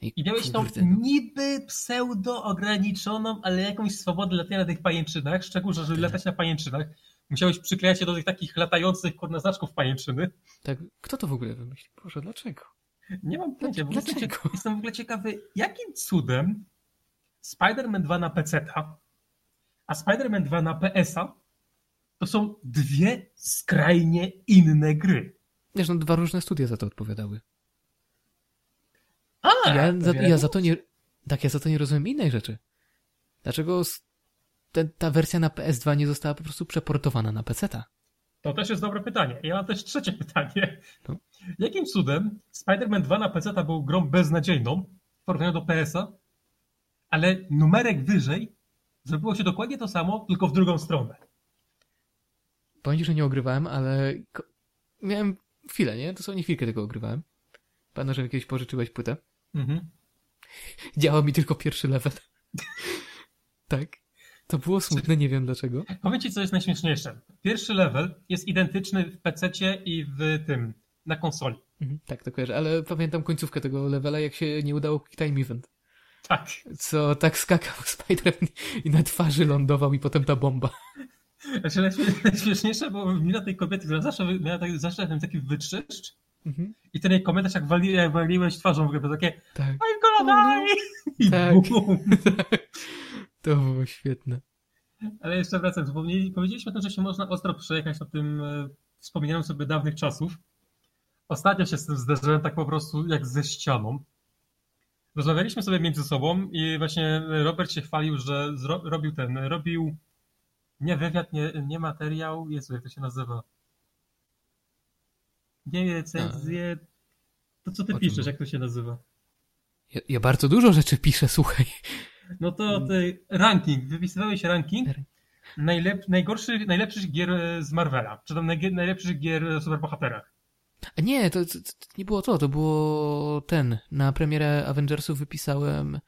I miałeś tą no. niby pseudo ograniczoną, ale jakąś swobodę latania na tych pajęczynach, szczególnie, że żeby Tak. latać na pajęczynach, musiałeś przyklejać się do tych takich latających kurna znaczków pajęczyny. Tak, kto to w ogóle wymyślił? Boże, dlaczego? Nie mam pojęcia, jestem, Dlaczego? cieka- jestem w ogóle ciekawy, jakim cudem Spider-Man 2 na PC-ta, a Spider-Man 2 na PS-a to są dwie skrajnie inne gry. Wiesz, no dwa różne studia za to odpowiadały. A, ja, to za, ja za to nie, tak, ja za to nie rozumiem innej rzeczy. Dlaczego ta wersja na PS2 nie została po prostu przeportowana na PC-ta? To też jest dobre pytanie. Ja mam też trzecie pytanie. No. Jakim cudem Spider-Man 2 na PC był grą beznadziejną w porównaniu do PS-a, ale numerek wyżej zrobiło się dokładnie to samo, tylko w drugą stronę. Powiem że nie ogrywałem, ale miałem chwilę, nie? Dosłownie chwilkę tego ogrywałem. Pamiętam, że kiedyś pożyczyłeś płytę. Mhm. Działał mi tylko pierwszy level. tak. To było smutne, nie wiem dlaczego. Powiem ci, co jest najśmieszniejsze. Pierwszy level jest identyczny w PC i w tym, na konsoli. Mhm, tak, to kojarzę, ale pamiętam końcówkę tego levela, jak się nie udało Quick Time Event. Tak. Co tak skakał Spider-Man i na twarzy lądował i potem ta bomba. Znaczy najśmie- najśmieszniejsze było mina tej kobiety, która zawsze miała tak, zawsze ten taki wyczyszcz Mhm. i ten jej komentarz jak, wali, jak waliłeś twarzą w ogóle, to takie Tak. I'm gonna die! I Tak. To było świetne. Ale jeszcze wracając, powiedzieliśmy o tym, że się można ostro przejechać na tym e, wspominaniu sobie dawnych czasów. Ostatnio się z tym zderzyłem tak po prostu jak ze ścianą. Rozmawialiśmy sobie między sobą i właśnie Robert się chwalił, że zro- robił ten, robił nie wywiad, nie, nie materiał, Jezu, jak to się nazywa? Nie recenzję, to co ty O piszesz, jak to się nazywa? Ja, ja bardzo dużo rzeczy piszę, słuchaj. No to ty, ranking, wypisywałeś ranking najlep, najgorszych, najlepszych gier z Marvela, czy tam najlepszych gier o superbohaterach. A nie, to, to, to nie było to, to było ten. Na premierę Avengersów wypisałem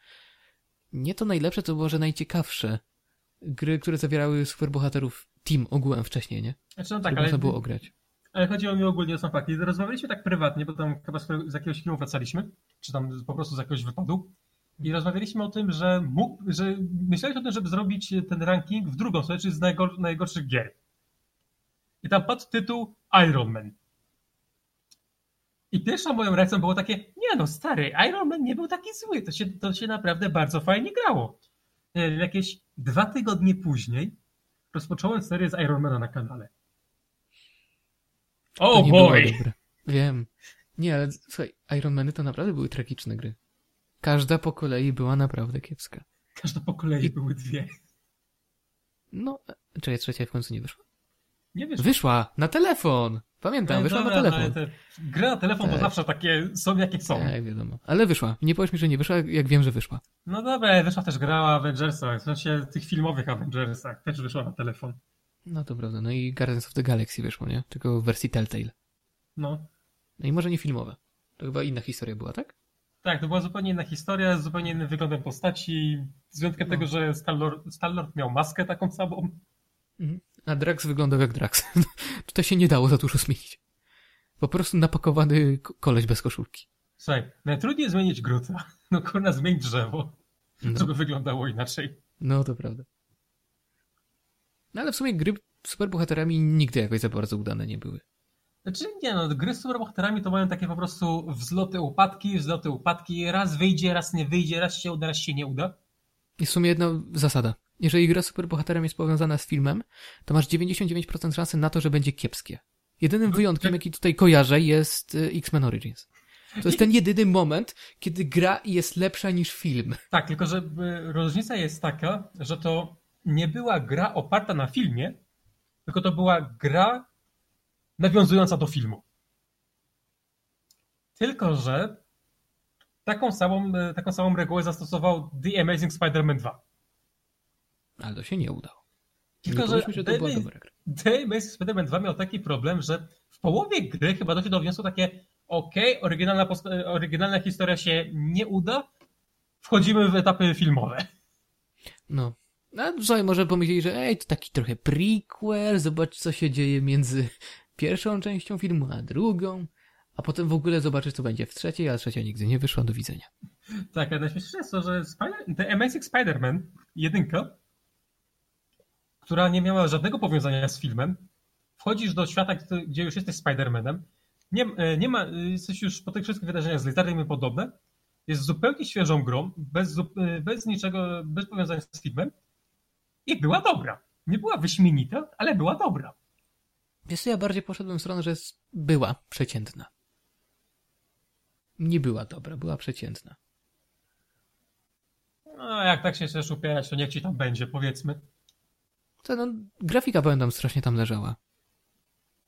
nie to najlepsze, to było, że najciekawsze. Gry, które zawierały superbohaterów team ogółem wcześniej, nie? Znaczy, no Tak, tak, można ale, było ograć. Ale chodziło mi ogólnie o sam fakt. I rozmawialiśmy tak prywatnie, bo tam chyba z, jakiegoś filmu wracaliśmy, czy tam po prostu z jakiegoś wypadu. I rozmawialiśmy o tym, że mógł, że myślałeś o tym, żeby zrobić ten ranking w drugą stronę, czyli z najgor, najgorszych gier. I tam padł tytuł Iron Man. I pierwszą moją reakcją było takie, nie no stary, Iron Man nie był taki zły, to się, to się naprawdę bardzo fajnie grało. Wiem, Jakieś dwa tygodnie później rozpocząłem serię z Ironmana na kanale. To O było boy! Wiem. Nie, ale słuchaj, Iron Many to naprawdę były tragiczne gry. Każda po kolei była naprawdę kiepska. Każda po kolei były dwie. No, czekaj, trzecia w końcu nie wyszła. Nie wiesz, Wyszła! Na telefon! Pamiętam, ale wyszła dobra, na telefon. Te gry na telefon to Tak. zawsze takie są jakie są. Tak, wiadomo. Ale wyszła. Nie powiesz mi, że nie wyszła, jak wiem, że wyszła. No dobra, wyszła też gra o Avengersach, w sensie tych filmowych Avengersach, też wyszła na telefon. No to prawda. No i Guardians of the Galaxy wyszło, nie? Tylko w wersji Telltale. No. No i może nie filmowe. To chyba inna historia była, tak? Tak, to była zupełnie inna historia, z zupełnie innym wyglądem postaci, z wyjątkiem No. tego, że Star-Lord, miał maskę taką samą. Mhm. A Drax wyglądał jak Drax. Tutaj się nie dało za dużo zmienić. Po prostu napakowany ko- koleś bez koszulki. Słuchaj, najtrudniej zmienić gruta. No kurna, zmień drzewo, No, żeby wyglądało inaczej. no to prawda. No ale w sumie gry z superbohaterami nigdy jakoś za bardzo udane nie były. Znaczy nie no, gry z superbohaterami to mają takie po prostu wzloty, upadki, wzloty, upadki, raz wyjdzie, raz nie wyjdzie, raz się uda, raz się nie uda. I w sumie jedna zasada. Jeżeli gra z superbohaterem jest powiązana z filmem, to masz 99% szansy na to, że będzie kiepskie. Jedynym wyjątkiem, jaki tutaj kojarzę, jest y, X-Men Origins. To jest ten jedyny moment, kiedy gra jest lepsza niż film. Tak, tylko że y, różnica jest taka, że to nie była gra oparta na filmie, tylko to była gra nawiązująca do filmu. Tylko, że taką samą, taką samą regułę zastosował The Amazing Spider-Man 2. Ale to się nie udało. Tylko, nie że że to The, była Amazing- dobra gra. The Amazing Spider-Man 2 miał taki problem, że w połowie gry chyba doszło do wniosku takie okej, oryginalna, oryginalna historia się nie uda, wchodzimy w etapy filmowe. No. No, słuchaj, może pomyśleli, że ej, to taki trochę prequel, zobacz co się dzieje między pierwszą częścią filmu a drugą, a potem w ogóle zobaczysz co będzie w trzeciej, a trzecia nigdy nie wyszła, do widzenia. Tak, a najśmieszniejsze jest to, że Spider- The Amazing Spider-Man, jedynka, która nie miała żadnego powiązania z filmem, wchodzisz do świata, gdzie- już jesteś Spider-Manem, nie, e, nie ma, e, jesteś już po tych wszystkich wydarzeniach z Lizardem i podobne, jest zupełnie świeżą grą, bez, e, bez niczego, bez powiązania z filmem i była dobra. Nie była wyśmienita, ale była dobra. Wiesz ja bardziej poszedłem w stronę, że była przeciętna. Nie była dobra, była przeciętna. No, jak tak się chcesz upierać, to niech ci tam będzie, powiedzmy. Co, no, grafika pamiętam strasznie tam leżała.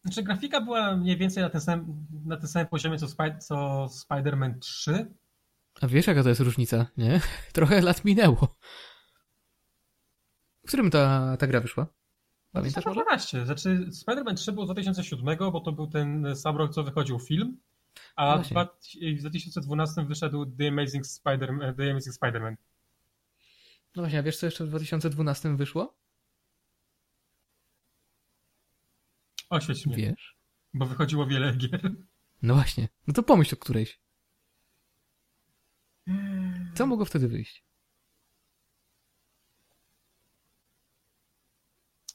Znaczy, grafika była mniej więcej na tym samym, na tym samym poziomie co, Spy- co Spider-Man 3. A wiesz jaka to jest różnica, nie? Trochę lat minęło. W którym ta, ta gra wyszła? Pamiętasz może? 2012. Znaczy, Spider-Man 3 był z 2007, bo to był ten sam rok, co wychodził film. A No w właśnie. dwa- w 2012 wyszedł The Amazing Spider- The Amazing Spider-Man. No właśnie, a wiesz co jeszcze w 2012 wyszło? Oświeć mnie, Wiesz? bo wychodziło wiele gier. No właśnie, no to pomyśl o którejś. Co mogło wtedy wyjść?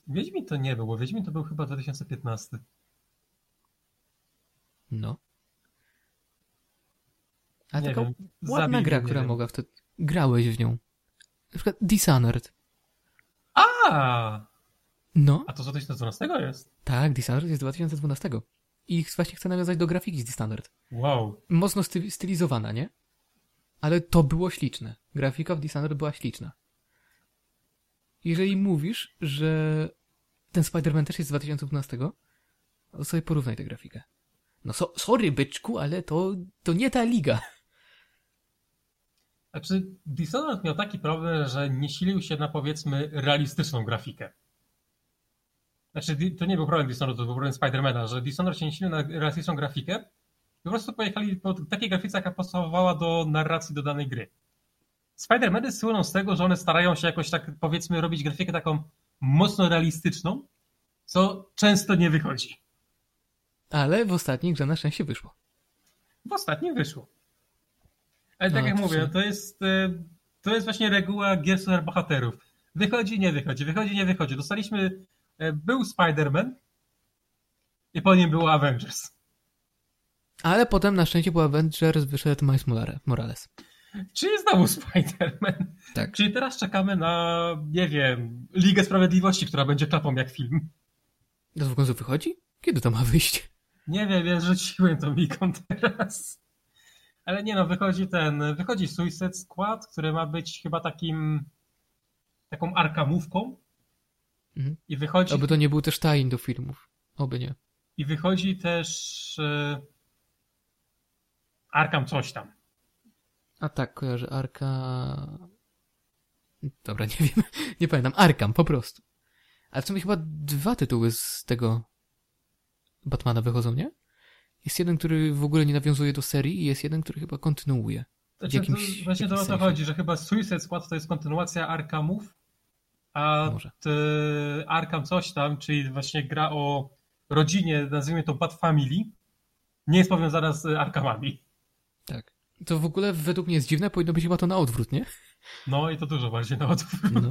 Wiedźmin to nie był, bo Wiedźmin to był chyba 2015. No. A Nie taka wiem, ładna gra, która wiem. mogła wtedy... Grałeś w nią. Na przykład Dishonored. A, No, a to z 2012 jest? tak, Dishonored jest z 2012. I właśnie chcę nawiązać do grafiki z Dishonored. Wow. Mocno sty- stylizowana, nie? Ale to było śliczne. Grafika w Dishonored była śliczna. Jeżeli mówisz, że ten Spider-Man też jest z 2012, to sobie porównaj tę grafikę. No so, sorry, byczku, ale to, to nie ta liga. Znaczy, Dishonored miał taki problem, że nie silił się na powiedzmy realistyczną grafikę. Znaczy, to nie był problem Dishonored, to był problem Spidermana, że Dishonored się nie silił na realistyczną grafikę. Po prostu pojechali po takiej grafice, jaka pasowała do narracji do danej gry. Spider-Many słyną z tego, że one starają się jakoś tak, powiedzmy, robić grafikę taką mocno realistyczną, co często nie wychodzi. Ale w ostatniej grze na szczęście wyszło. W ostatnim wyszło. Ale tak No, jak to mówię, to jest, e, to jest właśnie reguła gier superbohaterów. Wychodzi, nie wychodzi, wychodzi, nie wychodzi. Dostaliśmy, e, był Spider-Man i po nim było Avengers. Ale potem na szczęście po Avengers wyszedł Miles Morale- Morales. Czyli znowu Spider-Man. Tak. Czyli teraz czekamy na, nie wiem, Ligę Sprawiedliwości, która będzie klapą jak film. To w końcu wychodzi? Kiedy to ma wyjść? Nie wiem, ja rzuciłem tą Ligą teraz. Ale nie no, wychodzi ten, wychodzi Suicide Squad, który ma być chyba takim, taką arkamówką. Mhm. I wychodzi, Oby to nie był też tajn do filmów. Oby nie. i wychodzi też e, Arkam coś tam. A tak, kojarzę Arka... Dobra, nie wiem. Nie pamiętam. Arkam, po prostu. Ale w sumie chyba dwa tytuły z tego Batmana wychodzą, nie? Jest jeden, który w ogóle nie nawiązuje do serii i jest jeden, który chyba kontynuuje. Znaczy, jakimś- to, właśnie to o to chodzi, że chyba Suicide Squad to jest kontynuacja Arkamów, a Może. t, Arkam coś tam, czyli właśnie gra o rodzinie, nazwijmy to Bat Family, nie jest powiązana z Arkamami. Tak. To w ogóle według mnie jest dziwne, powinno być chyba to na odwrót, nie? No i to dużo bardziej na odwrót. No.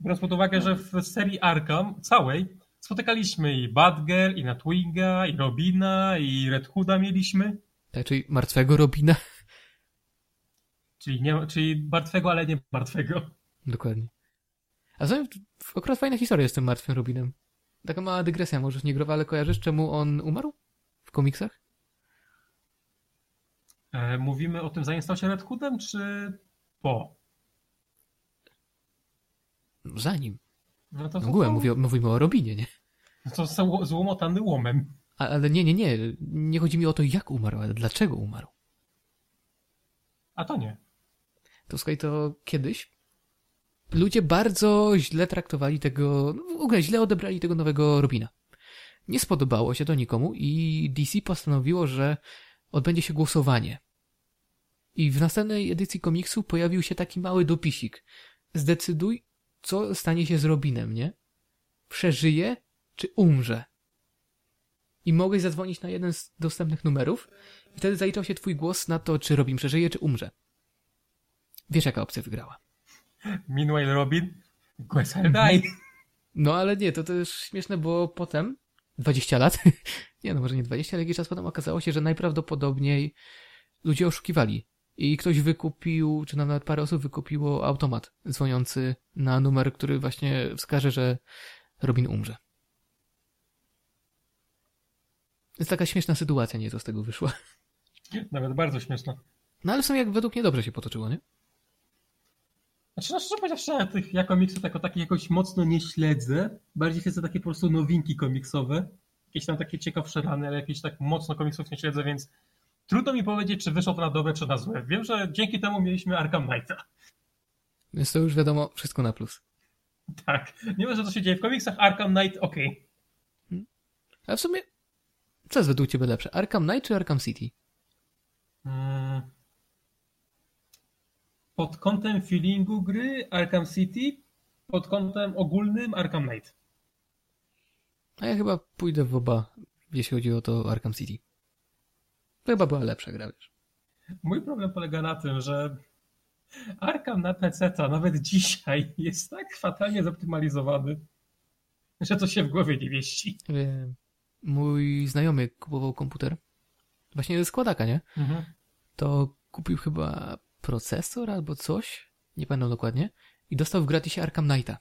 Biorąc pod uwagę, że w serii Arkham całej spotykaliśmy i Batgirl, i Nightwinga, i Robina, i Red Hooda mieliśmy, Tak, czyli martwego Robina. czyli, nie, czyli martwego, ale nie martwego. Dokładnie. A zatem akurat fajna historia z tym martwym Robinem. Taka mała dygresja, może nie growa, ale kojarzysz, czemu on umarł? W komiksach? E, mówimy o tym, zanim stał się Red Hoodem, czy po? Zanim. No to, W ogóle mówię, mówimy o Robinie, nie? to są złomotany łomem. Ale nie, nie, nie. Nie chodzi mi o to, jak umarł, ale dlaczego umarł. A to nie. To słuchaj, to kiedyś ludzie bardzo źle traktowali tego, no w ogóle źle odebrali tego nowego Robina. Nie spodobało się to nikomu i DC postanowiło, że odbędzie się głosowanie. I w następnej edycji komiksu pojawił się taki mały dopisik. Zdecyduj, co stanie się z Robinem, nie? Przeżyje, czy umrze? I mogłeś zadzwonić na jeden z dostępnych numerów i wtedy zaliczał się twój głos na to, czy Robin przeżyje, czy umrze. Wiesz, jaka opcja wygrała. Meanwhile Robin, guess I'll die. No ale nie, to też śmieszne, bo potem, 20 lat, nie no może nie 20, ale jakiś czas potem okazało się, że najprawdopodobniej ludzie oszukiwali. I ktoś wykupił, czy nawet parę osób wykupiło automat dzwoniący na numer, który właśnie wskaże, że Robin umrze. Jest taka śmieszna sytuacja, nie, co z tego wyszła. Nawet bardzo śmieszne. No ale w sumie jak według mnie dobrze się potoczyło, nie? Znaczy, no szczerze powiedziawszy, ja tych ja komiksów jako takich jakoś mocno nie śledzę. Bardziej śledzę takie po prostu nowinki komiksowe. Jakieś tam takie ciekawsze rany, ale jakieś tak mocno komiksów nie śledzę, więc trudno mi powiedzieć, czy wyszło to na dobre, czy na złe. Wiem, że dzięki temu mieliśmy Arkham Knighta. Więc to już wiadomo, wszystko na plus. Tak. Nie wiem, że to się dzieje w komiksach. Arkham Knight, okej. Ale w sumie Co jest według ciebie lepsze? Arkham Knight czy Arkham City? Mm. Pod kątem feelingu gry Arkham City, pod kątem ogólnym Arkham Knight. A ja chyba pójdę w oba, jeśli chodzi o to Arkham City. To chyba była lepsza gra, wiesz. Mój problem polega na tym, że Arkham na PC nawet dzisiaj jest tak fatalnie zoptymalizowany, że to się w głowie nie mieści. Wiem. Mój znajomy kupował komputer. Właśnie ze składaka, nie? Mhm. To kupił chyba procesor albo coś. Nie pamiętam dokładnie. I dostał w gratisie Arkham Knighta.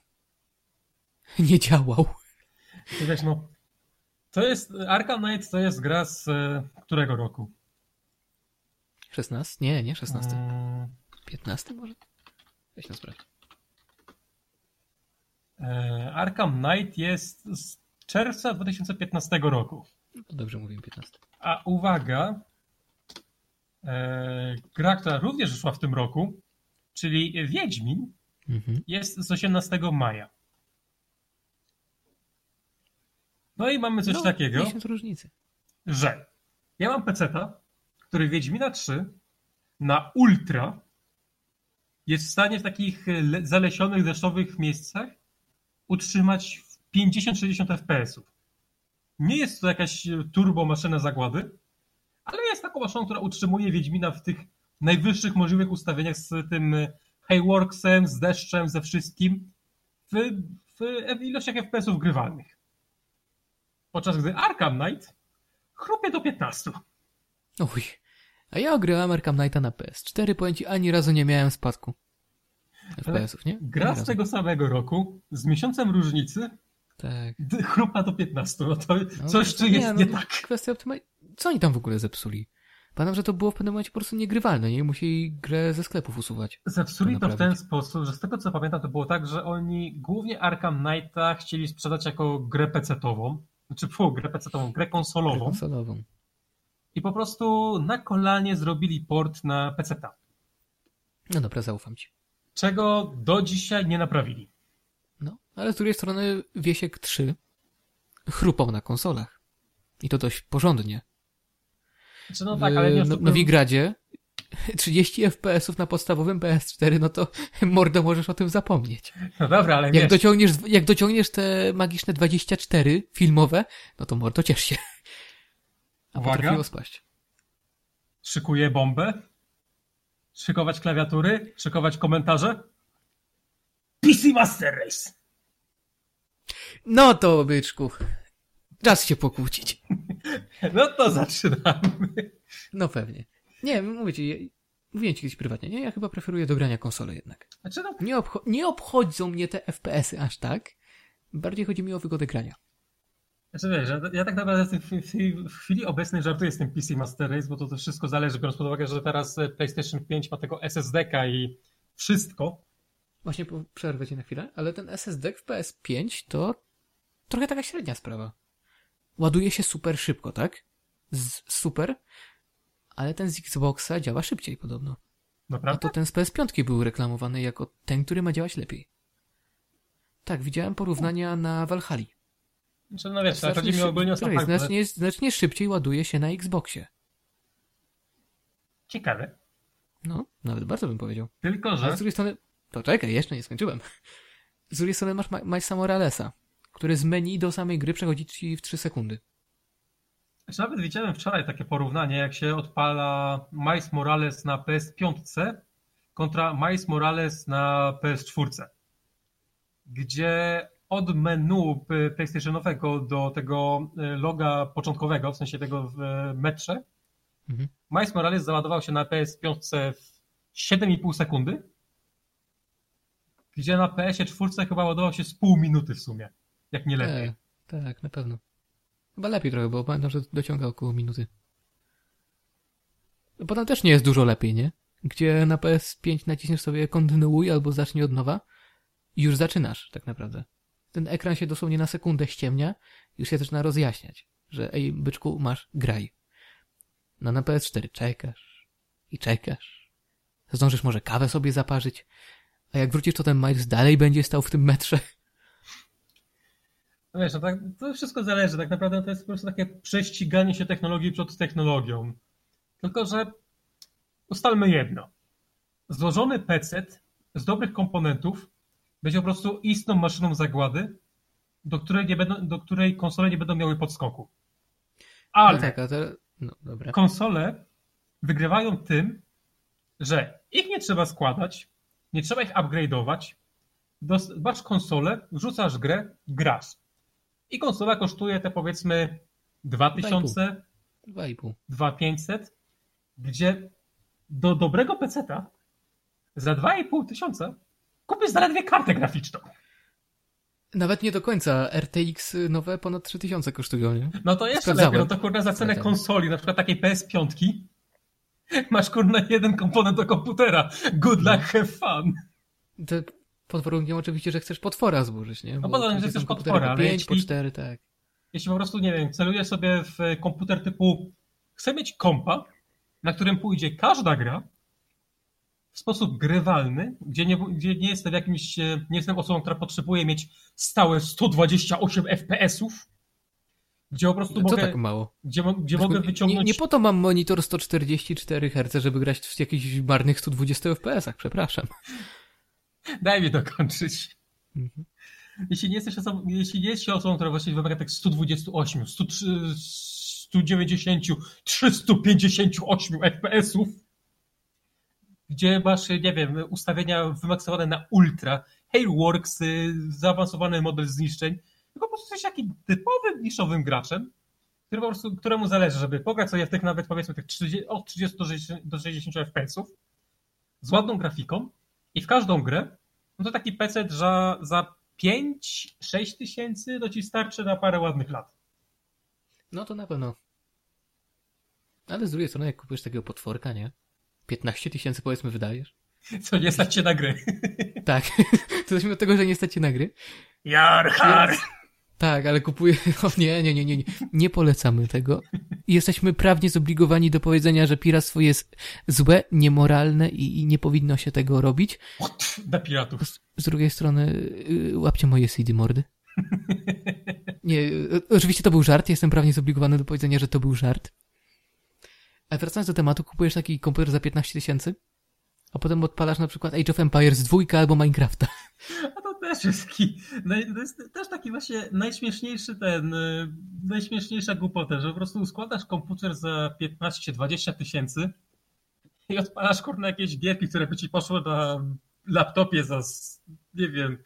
Nie działał. To Wiesz, no, to jest, Arkham Knight to jest gra z e, którego roku? 16? Nie, nie 16. Mm, 15 może? Weź na sprawdź. e, Arkham Knight jest z czerwca 2015 roku. No to dobrze mówię, 15. A uwaga, gra, która również wyszła w tym roku, czyli Wiedźmin, Mhm. jest z 18 maja. No i mamy coś no, takiego, różnicy. że ja mam peceta, który Wiedźmina 3 na ultra jest w stanie w takich le- zalesionych, deszczowych miejscach utrzymać w 50-60 FPS-ów. Nie jest to jakaś turbo maszyna zagłady, ale jest taką maszyną, która utrzymuje Wiedźmina w tych najwyższych możliwych ustawieniach z tym Hayworksem, z deszczem, ze wszystkim w, w ilościach FPS-ów grywalnych. Podczas gdy Arkham Knight chrupie do 15. Uj. A ja ogrywałem Arkham Knighta na PS4, powiem ci, ani razu nie miałem spadku. FPS-ów, nie? Gra Ani z razu. tego samego roku, z miesiącem różnicy, Tak. chrupa do 15. No to No, coś tu jest no, nie tak. Kwestia optymalizacji. Co oni tam w ogóle zepsuli? Pamiętam, że to było w pewnym momencie po prostu niegrywalne, nie? Musieli grę ze sklepów usuwać. Zepsuli to w ten sposób, że z tego co pamiętam, to było tak, że oni głównie Arkham Knighta chcieli sprzedać jako grę PC-tową, znaczy fu, grę PC-tową, grę konsolową Konsolową. i po prostu na kolanie zrobili port na PC-ta, No dobra, zaufam ci. czego do dzisiaj nie naprawili. No, ale z drugiej strony Wiesiek 3 chrupał na konsolach. I to dość porządnie. Znaczy, no tak, ale nie w no, Nowigradzie 30 FPS-ów na podstawowym PS4, no to mordo możesz o tym zapomnieć. No dobra, ale Jak wiesz, dociągniesz, jak dociągniesz te magiczne 24 filmowe, no to mordo ciesz się. A Uwaga. potrafiło spaść. szykuję bombę, szykować klawiatury, szykować komentarze. PC Master Race! No to, byczku. Czas się pokłócić. No to zaczynamy. No pewnie. Nie, mówię ci, mówiłem ci kiedyś prywatnie, nie? Ja chyba preferuję do grania konsole jednak. Znaczy, no, Nie, obcho- nie obchodzą mnie te FPS-y aż tak. Bardziej chodzi mi o wygodę grania. znaczy wiesz, ja, ja tak naprawdę w, w, w chwili obecnej żartuję z tym PC Master Race, bo to, to wszystko zależy, biorąc pod uwagę, że teraz e, PlayStation 5 ma tego SSD-ka i wszystko. Właśnie przerwę ci na chwilę, ale ten SSD w PS5 to trochę taka średnia sprawa. Ładuje się super szybko, tak? Z, super, ale ten z Xboxa działa szybciej podobno. A Naprawdę? to ten z PS5 był reklamowany jako ten, który ma działać lepiej. Tak, widziałem porównania na Valhalla. Znaczy, no wiesz, ale chodzi mi ogólnie o sam znacznie, fakt, znacznie, znacznie szybciej ładuje się na Xboxie. Ciekawe. No, nawet bardzo bym powiedział. Tylko, że... z drugiej strony, to czekaj, jeszcze nie skończyłem. Z drugiej strony masz Ma- Milesa Moralesa, który z menu do samej gry przechodzi ci w 3 sekundy. Znaczy, nawet widziałem wczoraj takie porównanie, jak się odpala Miles Morales na PS5 kontra Miles Morales na PS4. Gdzie od menu PlayStationowego do tego e, loga początkowego, w sensie tego w e, metrze, Mhm. Miles Morales załadował się na PS5 w 7,5 sekundy, gdzie na PS4 chyba ładował się z pół minuty w sumie, jak nie lepiej. E, tak, na pewno. Chyba lepiej trochę, bo pamiętam, że dociąga około minuty. Potem też nie jest dużo lepiej, nie? Gdzie na PS5 naciśniesz sobie kontynuuj albo zacznij od nowa i już zaczynasz, tak naprawdę. Ten ekran się dosłownie na sekundę ściemnia już się zaczyna rozjaśniać, że ej, byczku, masz, graj. No na PS4 czekasz i czekasz. Zdążysz może kawę sobie zaparzyć, a jak wrócisz, to ten Miles dalej będzie stał w tym metrze. Wiesz, no tak, to wszystko zależy. Tak naprawdę to jest po prostu takie prześciganie się technologii przed technologią. Tylko, że ustalmy jedno. Złożony PC z dobrych komponentów będzie po prostu istną maszyną zagłady, do której, nie będą, do której konsole nie będą miały podskoku. Ale No tak, a to... No dobra. konsole wygrywają tym, że ich nie trzeba składać, nie trzeba ich upgrade'ować. Masz konsolę, wrzucasz grę, grasz. I konsola kosztuje te powiedzmy 2000, 2,5. 2500, gdzie do dobrego peceta za 2,5 tysiąca kupisz zaledwie kartę graficzną. Nawet nie do końca. RTX nowe ponad 3000 kosztują, nie? No to jeszcze Sprawdzałem. lepiej, no to kurna za cenę konsoli, na przykład takiej PS5, masz kurna jeden komponent do komputera. Good luck, have fun. To pod warunkiem oczywiście, że chcesz potwora zburzyć, nie? No bo to, że są chcesz komputery potwora, po ale 5, po jeśli- 4, tak. Jeśli po prostu, nie wiem, celujesz sobie w komputer typu chcę mieć kompa, na którym pójdzie każda gra w sposób grywalny, gdzie nie, gdzie nie jestem jakimś, e, nie jestem osobą, która potrzebuje mieć stałe 128 FPS-ów, gdzie po prostu Co mogę, tak mało? gdzie, gdzie mogę Nie, wyciągnąć... nie po to mam monitor 144 Hz, żeby grać w jakichś marnych 120 FPS-ach, przepraszam. Daj mi dokończyć. Mhm. Jeśli nie jesteś osobą, jeśli nie jesteś osobą, która właściwie wymaga tak 128, 103, 190, 358 FPS-ów, gdzie masz, nie wiem, ustawienia wymaksowane na ultra, Hailworks, y, zaawansowany model zniszczeń, tylko po prostu jesteś takim typowym, niszowym graczem, który po prostu, któremu zależy, żeby pograć sobie w tych nawet powiedzmy tych 30, od 30 do 60 do 60 FPS-ów z ładną grafiką i w każdą grę, no to taki PC za, za 5-6 tysięcy to ci starczy na parę ładnych lat. No to na pewno. Ale z drugiej strony, jak kupujesz takiego potworka, nie? 15 tysięcy powiedzmy wydajesz. Co nie stać się na gry. Tak. to zacznijmy od tego, że nie stać cię na gry. Jar, har. Tak, ale kupuję. O nie, nie, nie, nie, nie. Nie polecamy tego. Jesteśmy prawnie zobligowani do powiedzenia, że piractwo jest złe, niemoralne i, i nie powinno się tego robić. Dla piratów. Z drugiej strony, yy, łapcie moje CD mordy. Nie, yy, oczywiście to był żart, jestem prawnie zobligowany do powiedzenia, że to był żart. Ale wracając do tematu, kupujesz taki komputer za 15 tysięcy, a potem odpalasz na przykład Age of Empires 2 albo Minecrafta. A to też jest też taki właśnie najśmieszniejszy ten, y, najśmieszniejsza głupota, że po prostu składasz komputer za 15-20 tysięcy i odpalasz kurna jakieś gierki, które by ci poszły na laptopie za, nie wiem,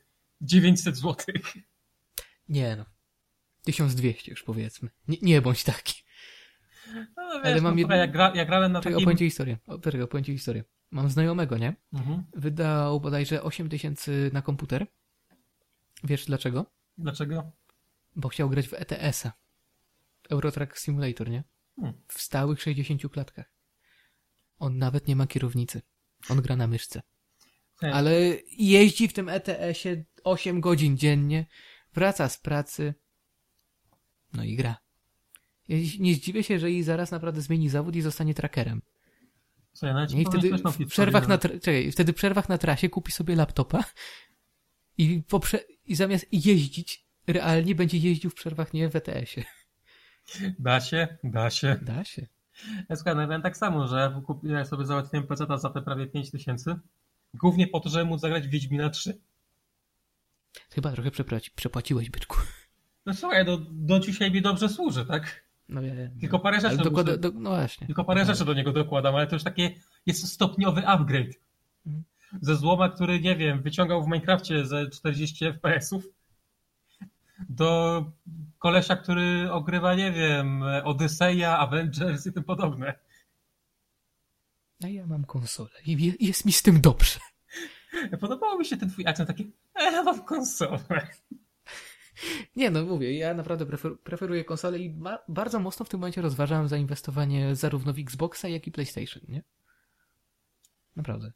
900 złotych. Nie no. 1200 już powiedzmy. Nie, nie bądź taki. No, wiesz, Ale mam no, jedno- jak, gra, jak grałem na Czekaj, takim... opowiem ci historię. Opowiem ci historię. Mam znajomego, nie? Mhm. Wydał bodajże 8 tysięcy na komputer. Wiesz dlaczego? Dlaczego? Bo chciał grać w ETS-a. Eurotrack Simulator, nie? Hmm. W stałych 60 klatkach. On nawet nie ma kierownicy. On gra na myszce. Ale jeździ w tym ETS-ie 8 godzin dziennie, wraca z pracy, no i gra. Ja nie zdziwię się, że i zaraz naprawdę zmieni zawód i zostanie trackerem. Nawet ci Nie? I wtedy w przerwach na, tra- czekaj, wtedy w przerwach na trasie kupi sobie laptopa i, poprze- i zamiast jeździć realnie będzie jeździł w przerwach nie w ETS-ie. Da się, da się. Da się. Ja słuchaj, no ja tak samo, że ja sobie załatwiłem PC za te prawie 5 tysięcy. Głównie po to, żeby móc zagrać w Wiedźmina 3. Chyba trochę przepraci- przepłaciłeś, byczku. No słuchaj, do, do dzisiaj mi dobrze służy, tak? No, ja, ja, Tylko parę rzeczy, dokłada, do, no właśnie. tylko parę rzeczy do niego dokładam, ale to już takie jest stopniowy upgrade. Mhm. Ze złoma, który, nie wiem, wyciągał w Minecrafcie ze 40 FPS-ów do kolesia, który ogrywa, nie wiem, Odyseja, Avengers i tym podobne. A ja mam konsolę i je- jest mi z tym dobrze. Podobało mi się ten twój akcent taki, e, ja mam konsolę. Nie no, mówię, ja naprawdę prefer- preferuję konsolę i bardzo mocno w tym momencie rozważałem zainwestowanie zarówno w Xboxa, jak i PlayStation, nie? Naprawdę.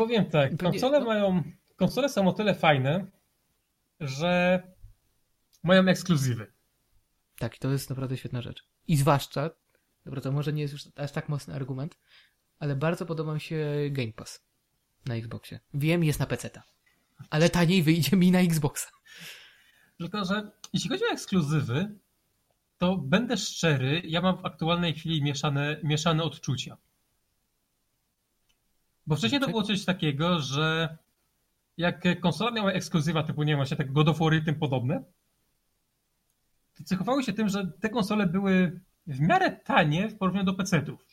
Powiem tak, Pewnie- konsole no. mają, konsole są o tyle fajne, że mają ekskluzywy. Tak, to jest naprawdę świetna rzecz. I zwłaszcza, dobra, to może nie jest już aż tak mocny argument, ale bardzo podoba mi się Game Pass na Xboxie. Wiem, jest na PC-ta. Ale taniej wyjdzie mi na Xboxa. Tylko, że jeśli chodzi o ekskluzywy, to będę szczery, ja mam w aktualnej chwili mieszane, mieszane odczucia. Bo wcześniej to było coś takiego, że jak konsola miała ekskluzywa typu, nie wiem, właśnie tak God of War i tym podobne, to cechowały się tym, że te konsole były w miarę tanie w porównaniu do PC-ów.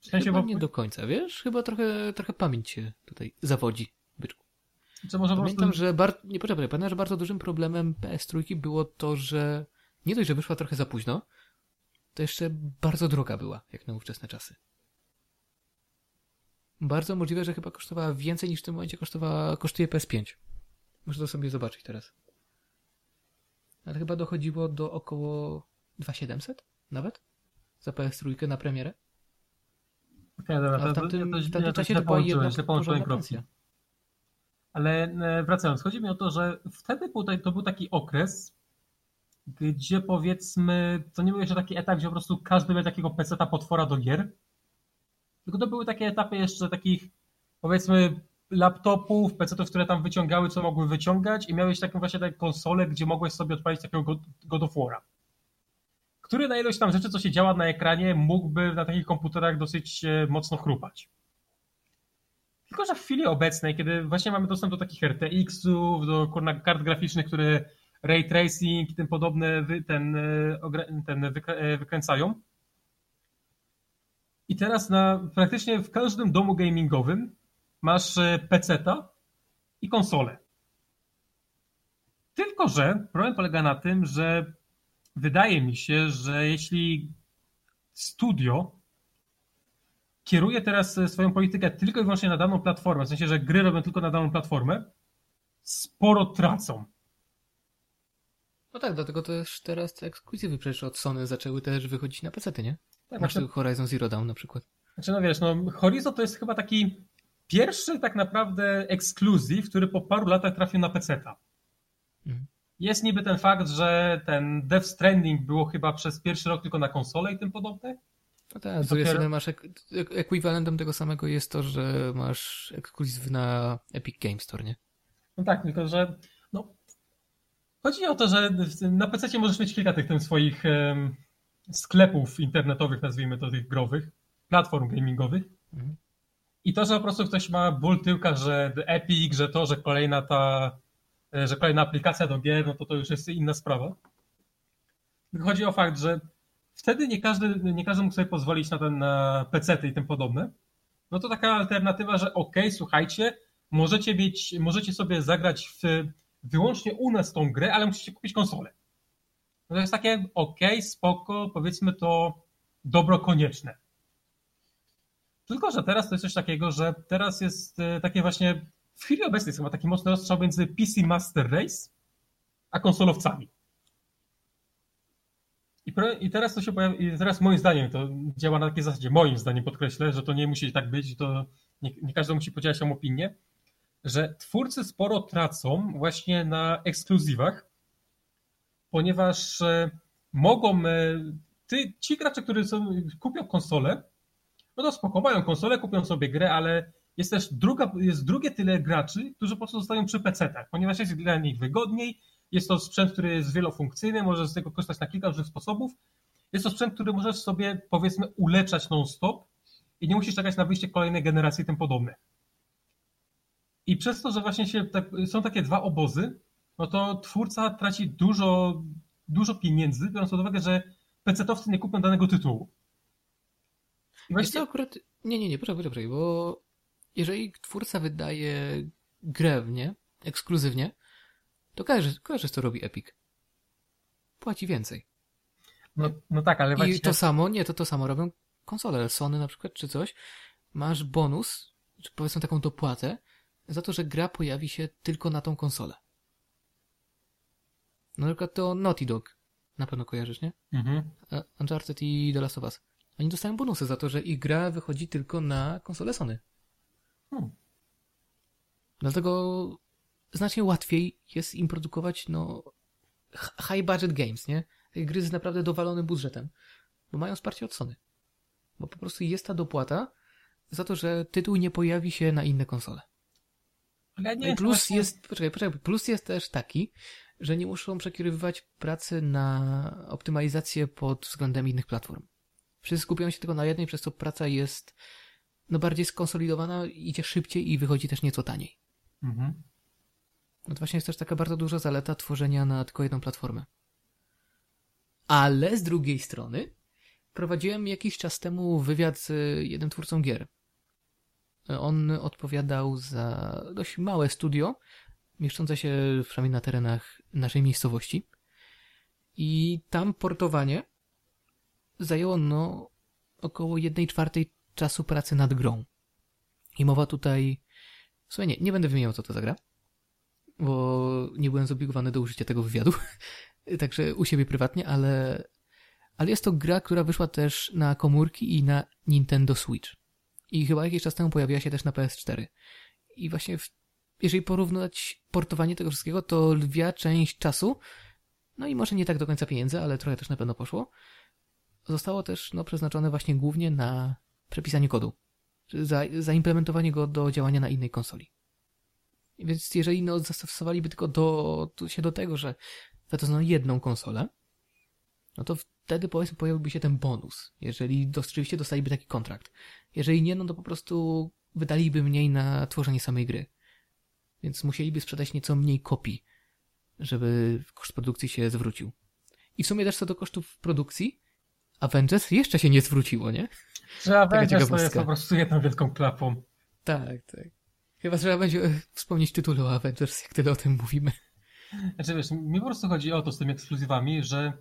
W sensie, Chyba bo... nie do końca, wiesz? Chyba trochę, trochę pamięć się tutaj zawodzi, byczku. Co może Pamiętam, prostu... że bar... nie poczekaj, pamiętam, że bardzo dużym problemem PS3 było to, że nie dość, że wyszła trochę za późno, to jeszcze bardzo droga była, jak na ówczesne czasy. Bardzo możliwe, że chyba kosztowała więcej niż w tym momencie kosztowała, kosztuje PS5. Muszę to sobie zobaczyć teraz. Ale chyba dochodziło do około 2700 nawet? Za PS3 na premierę? Okay, dobra, A w tamtym, to, to, w tamtym czasie to była jedna porządna pensja. Ale e, wracając, chodzi mi o to, że wtedy był, to był taki okres, gdzie powiedzmy, to nie był jeszcze taki etap, gdzie po prostu każdy miał takiego peceta potwora do gier, tylko to były takie etapy jeszcze takich, powiedzmy, laptopów, pecetów, które tam wyciągały, co mogły wyciągać i miałeś taką właśnie taką konsolę, gdzie mogłeś sobie odpalić takiego God of War'a. Który na ilość tam rzeczy, co się działa na ekranie, mógłby na takich komputerach dosyć e, mocno chrupać. Tylko, że w chwili obecnej, kiedy właśnie mamy dostęp do takich RTX-ów, do kart graficznych, które ray tracing i tym podobne ten, e, ten e, wykręcają. I teraz na praktycznie w każdym domu gamingowym masz PC-ta i konsolę. Tylko, że problem polega na tym, że wydaje mi się, że jeśli studio kieruje teraz swoją politykę tylko i wyłącznie na daną platformę, w sensie, że gry robią tylko na daną platformę, sporo tracą. No tak, dlatego też teraz te ekskluzywy przecież od Sony zaczęły też wychodzić na PC, nie? Tak, Masz znaczy, Horizon Zero Dawn na przykład. Znaczy, no wiesz, no Horizon to jest chyba taki pierwszy tak naprawdę ekskluzyw, który po paru latach trafił na PC-ta. Mhm. Jest niby ten fakt, że ten Death Stranding było chyba przez pierwszy rok tylko na konsolę i tym podobne. No tak, z drugiej strony masz ek ekwiwalentem tego samego jest to, że masz ekskluzyw na Epic Games Store, nie? No tak, tylko że no, chodzi o to, że na PC możesz mieć kilka tych, tych swoich um, sklepów internetowych, nazwijmy to tych growych, platform gamingowych. Mhm. I to, że po prostu ktoś ma ból tyłka, że Epic, że to, że kolejna ta E, że kolejna aplikacja do gier, no to to już jest inna sprawa. Chodzi o fakt, że wtedy nie każdy, nie każdy mógł sobie pozwolić na ten na PC i tym podobne. No to taka alternatywa, że ok, słuchajcie, możecie mieć, możecie sobie zagrać w, wyłącznie u nas tą grę, ale musicie kupić konsolę. No to jest takie ok, spoko, powiedzmy to dobro konieczne. Tylko, że teraz to jest coś takiego, że teraz jest e, takie właśnie w chwili obecnej jest chyba taki mocny rozstrzał między PC Master Race a konsolowcami. I, teraz to się pojawia, teraz moim zdaniem to działa na takiej zasadzie, moim zdaniem podkreślę, że to nie musi tak być, to nie, nie każdy musi podzielać się opinię, że twórcy sporo tracą właśnie na ekskluzywach, ponieważ e, mogą, e, ty, ci gracze, którzy są, kupią konsolę, no to spoko, konsolę, kupią sobie grę, ale jest też druga, jest drugie tyle graczy, którzy po prostu zostają przy PC-tach, ponieważ jest dla nich wygodniej, jest to sprzęt, który jest wielofunkcyjny, możesz z tego korzystać na kilka różnych sposobów. Jest to sprzęt, który możesz sobie powiedzmy uleczać non-stop i nie musisz czekać na wyjście kolejnej generacji i tym podobne. I przez to, że właśnie się są takie dwa obozy, no to twórca traci dużo, dużo pieniędzy, biorąc pod uwagę, że PC-towcy nie kupią danego tytułu. I właśnie... to akurat... Nie, nie, nie, poczekaj, poczekaj, bo jeżeli twórca wydaje grę, nie? Ekskluzywnie, to kojarzysz, kojarzysz co robi Epic. Płaci więcej. No, no tak, ale właśnie... I to samo, nie, to to samo robią konsole, Sony na przykład, czy coś. Masz bonus, czy powiedzmy taką dopłatę, za to, że gra pojawi się tylko na tą konsolę. Na przykład to Naughty Dog. Na pewno kojarzysz, nie? Mhm. Uncharted i The Last of Us. Oni dostają bonusy za to, że ich gra wychodzi tylko na konsolę Sony. Hmm. Dlatego znacznie łatwiej jest im produkować no, high budget games, nie? Gry z naprawdę dowalonym budżetem, bo mają wsparcie od Sony. Bo po prostu jest ta dopłata za to, że tytuł nie pojawi się na inne konsole. Ale nie No plus właśnie- jest, poczekaj, poczekaj, plus jest też taki, że nie muszą przekierowywać pracy na optymalizację pod względem innych platform. Wszyscy skupiają się tylko na jednej, przez co praca jest no bardziej skonsolidowana, idzie szybciej i wychodzi też nieco taniej. Mhm. No to właśnie jest też taka bardzo duża zaleta tworzenia na tylko jedną platformę. Ale z drugiej strony prowadziłem jakiś czas temu wywiad z jednym twórcą gier. On odpowiadał za dość małe studio, mieszczące się przynajmniej na terenach naszej miejscowości. I tam portowanie zajęło no około jednej czwartej czasu pracy nad grą. I mowa tutaj... Słuchaj, nie, nie będę wymieniał co to za gra, bo nie byłem zobligowany do użycia tego wywiadu, także u siebie prywatnie, ale, ale jest to gra, która wyszła też na komórki i na Nintendo Switch. I chyba jakiś czas temu pojawiła się też na PS4. I właśnie, w, jeżeli porównać portowanie tego wszystkiego, to lwia część czasu, no i może nie tak do końca pieniędzy, ale trochę też na pewno poszło, zostało też no, przeznaczone właśnie głównie na przepisanie kodu. Za, zaimplementowanie go do działania na innej konsoli. Więc jeżeli no, zastosowaliby tylko do, się do tego, że wydano jedną konsolę, no to wtedy powiedzmy pojawiłby się ten bonus, jeżeli rzeczywiście dostaliby taki kontrakt. Jeżeli nie, no to po prostu wydaliby mniej na tworzenie samej gry. Więc musieliby sprzedać nieco mniej kopii, żeby koszt produkcji się zwrócił. I w sumie też co do kosztów produkcji, Avengers jeszcze się nie zwróciło, nie? Że Avengers to jest po prostu jedną wielką klapą. Tak, tak. Chyba trzeba będzie e, wspomnieć tytuł o Avengers, jak tyle o tym mówimy. Znaczy wiesz, mi po prostu chodzi o to z tymi ekskluzywami, że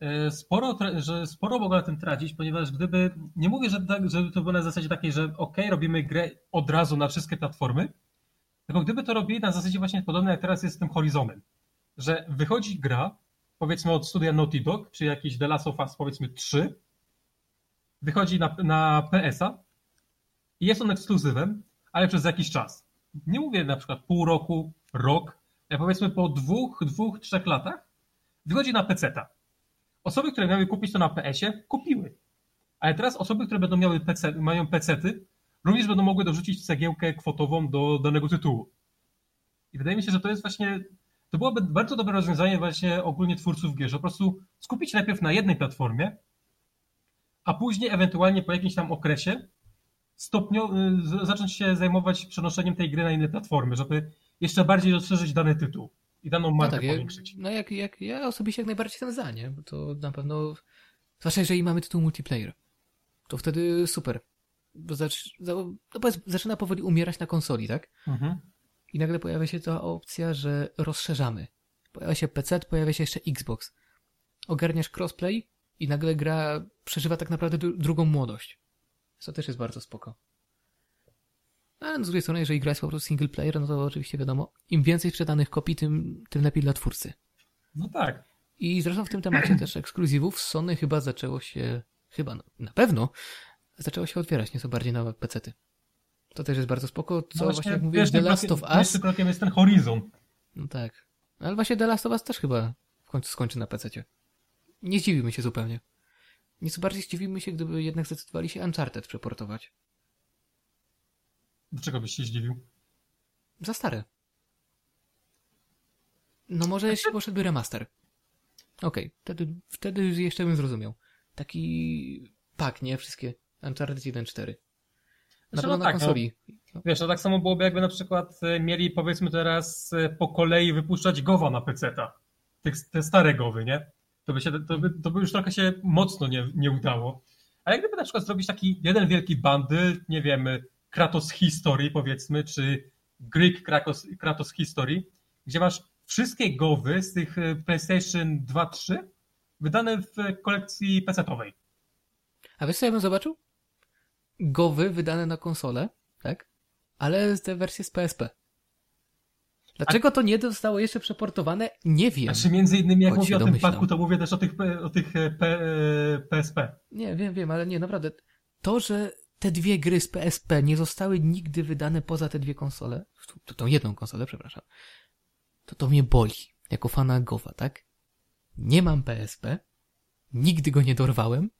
e, sporo, że sporo mogę na tym tracić, ponieważ gdyby, nie mówię, że, tak, że to było na zasadzie takiej, że ok, robimy grę od razu na wszystkie platformy, tylko gdyby to robili na zasadzie właśnie podobnej jak teraz jest z tym Horizonem, że wychodzi gra, powiedzmy od studia Naughty Dog, czy jakiś The Last of Us powiedzmy 3, wychodzi na, na PS-a i jest on ekskluzywem, ale przez jakiś czas. Nie mówię na przykład pół roku, rok, ale powiedzmy po dwóch, dwóch, trzech latach wychodzi na PC-ta. Osoby, które miały kupić to na PS-ie, kupiły. Ale teraz osoby, które będą miały PC, mają PC-ty, również będą mogły dorzucić cegiełkę kwotową do danego tytułu. I wydaje mi się, że to jest właśnie, to byłoby bardzo dobre rozwiązanie właśnie ogólnie twórców gier, że po prostu skupić się najpierw na jednej platformie, a później ewentualnie po jakimś tam okresie stopnio, y, zacząć się zajmować przenoszeniem tej gry na inne platformy, żeby jeszcze bardziej rozszerzyć dany tytuł i daną No markę tak, ja, powiększyć. no jak, jak ja osobiście jak najbardziej jestem za, nie? Bo to na pewno, zwłaszcza jeżeli mamy tytuł multiplayer, to wtedy super. No powiedz, zaczyna powoli umierać na konsoli, tak? Mhm. I nagle pojawia się ta opcja, że rozszerzamy. Pojawia się PC, pojawia się jeszcze Xbox. Ogarniasz crossplay i nagle gra przeżywa tak naprawdę dru- drugą młodość. Co też jest bardzo spoko. A z drugiej strony, jeżeli gra jest po prostu single player, no to oczywiście wiadomo, im więcej sprzedanych kopii, tym, tym lepiej dla twórcy. No tak. I zresztą w tym temacie też ekskluzywów Sony chyba zaczęło się, chyba, no, na pewno, zaczęło się otwierać nieco bardziej na pecety. To też jest bardzo spoko, co No właśnie jak mówiłeś, The Last of Us, Pierwszym krokiem jest ten Horizon. no tak. Ale właśnie The Last of Us też chyba w końcu skończy na pececie. Nie zdziwimy się zupełnie. Nieco bardziej zdziwimy się, gdyby jednak zdecydowali się Uncharted przeportować. Dlaczego byś się zdziwił? Za stare. No może jeśli poszedłby remaster. Okej, wtedy, wtedy już jeszcze bym zrozumiał. Taki pak, nie? Wszystkie. Uncharted 1.4. Na Znaczy, no tak, no. konsoli. Wiesz, to tak samo byłoby jakby na przykład e, mieli powiedzmy teraz e, po kolei wypuszczać Gowa na PC-ta. Te stare Gowy, nie? To by, się, to by, to by już trochę się mocno nie, nie udało. Ale gdyby na przykład zrobić taki jeden wielki bandyl, nie wiem, Kratos History powiedzmy, czy Greek Kratos, Kratos History, gdzie masz wszystkie Gowy z tych e, PlayStation 2-3 wydane w e, kolekcji PC-towej. A wiesz co ja bym zobaczył? Gowy wydane na konsolę, tak? Ale te wersje z PSP. Dlaczego to nie zostało jeszcze przeportowane? Nie wiem. Znaczy między innymi jak Choć mówię o tym paku, to mówię też o tych, o tych e, P, e, PSP. Nie, wiem, wiem, ale nie, naprawdę. To, że te dwie gry z PSP nie zostały nigdy wydane poza te dwie konsole, to tą jedną konsolę, przepraszam, to to mnie boli, jako fana Gowa, tak? Nie mam PSP, nigdy go nie dorwałem,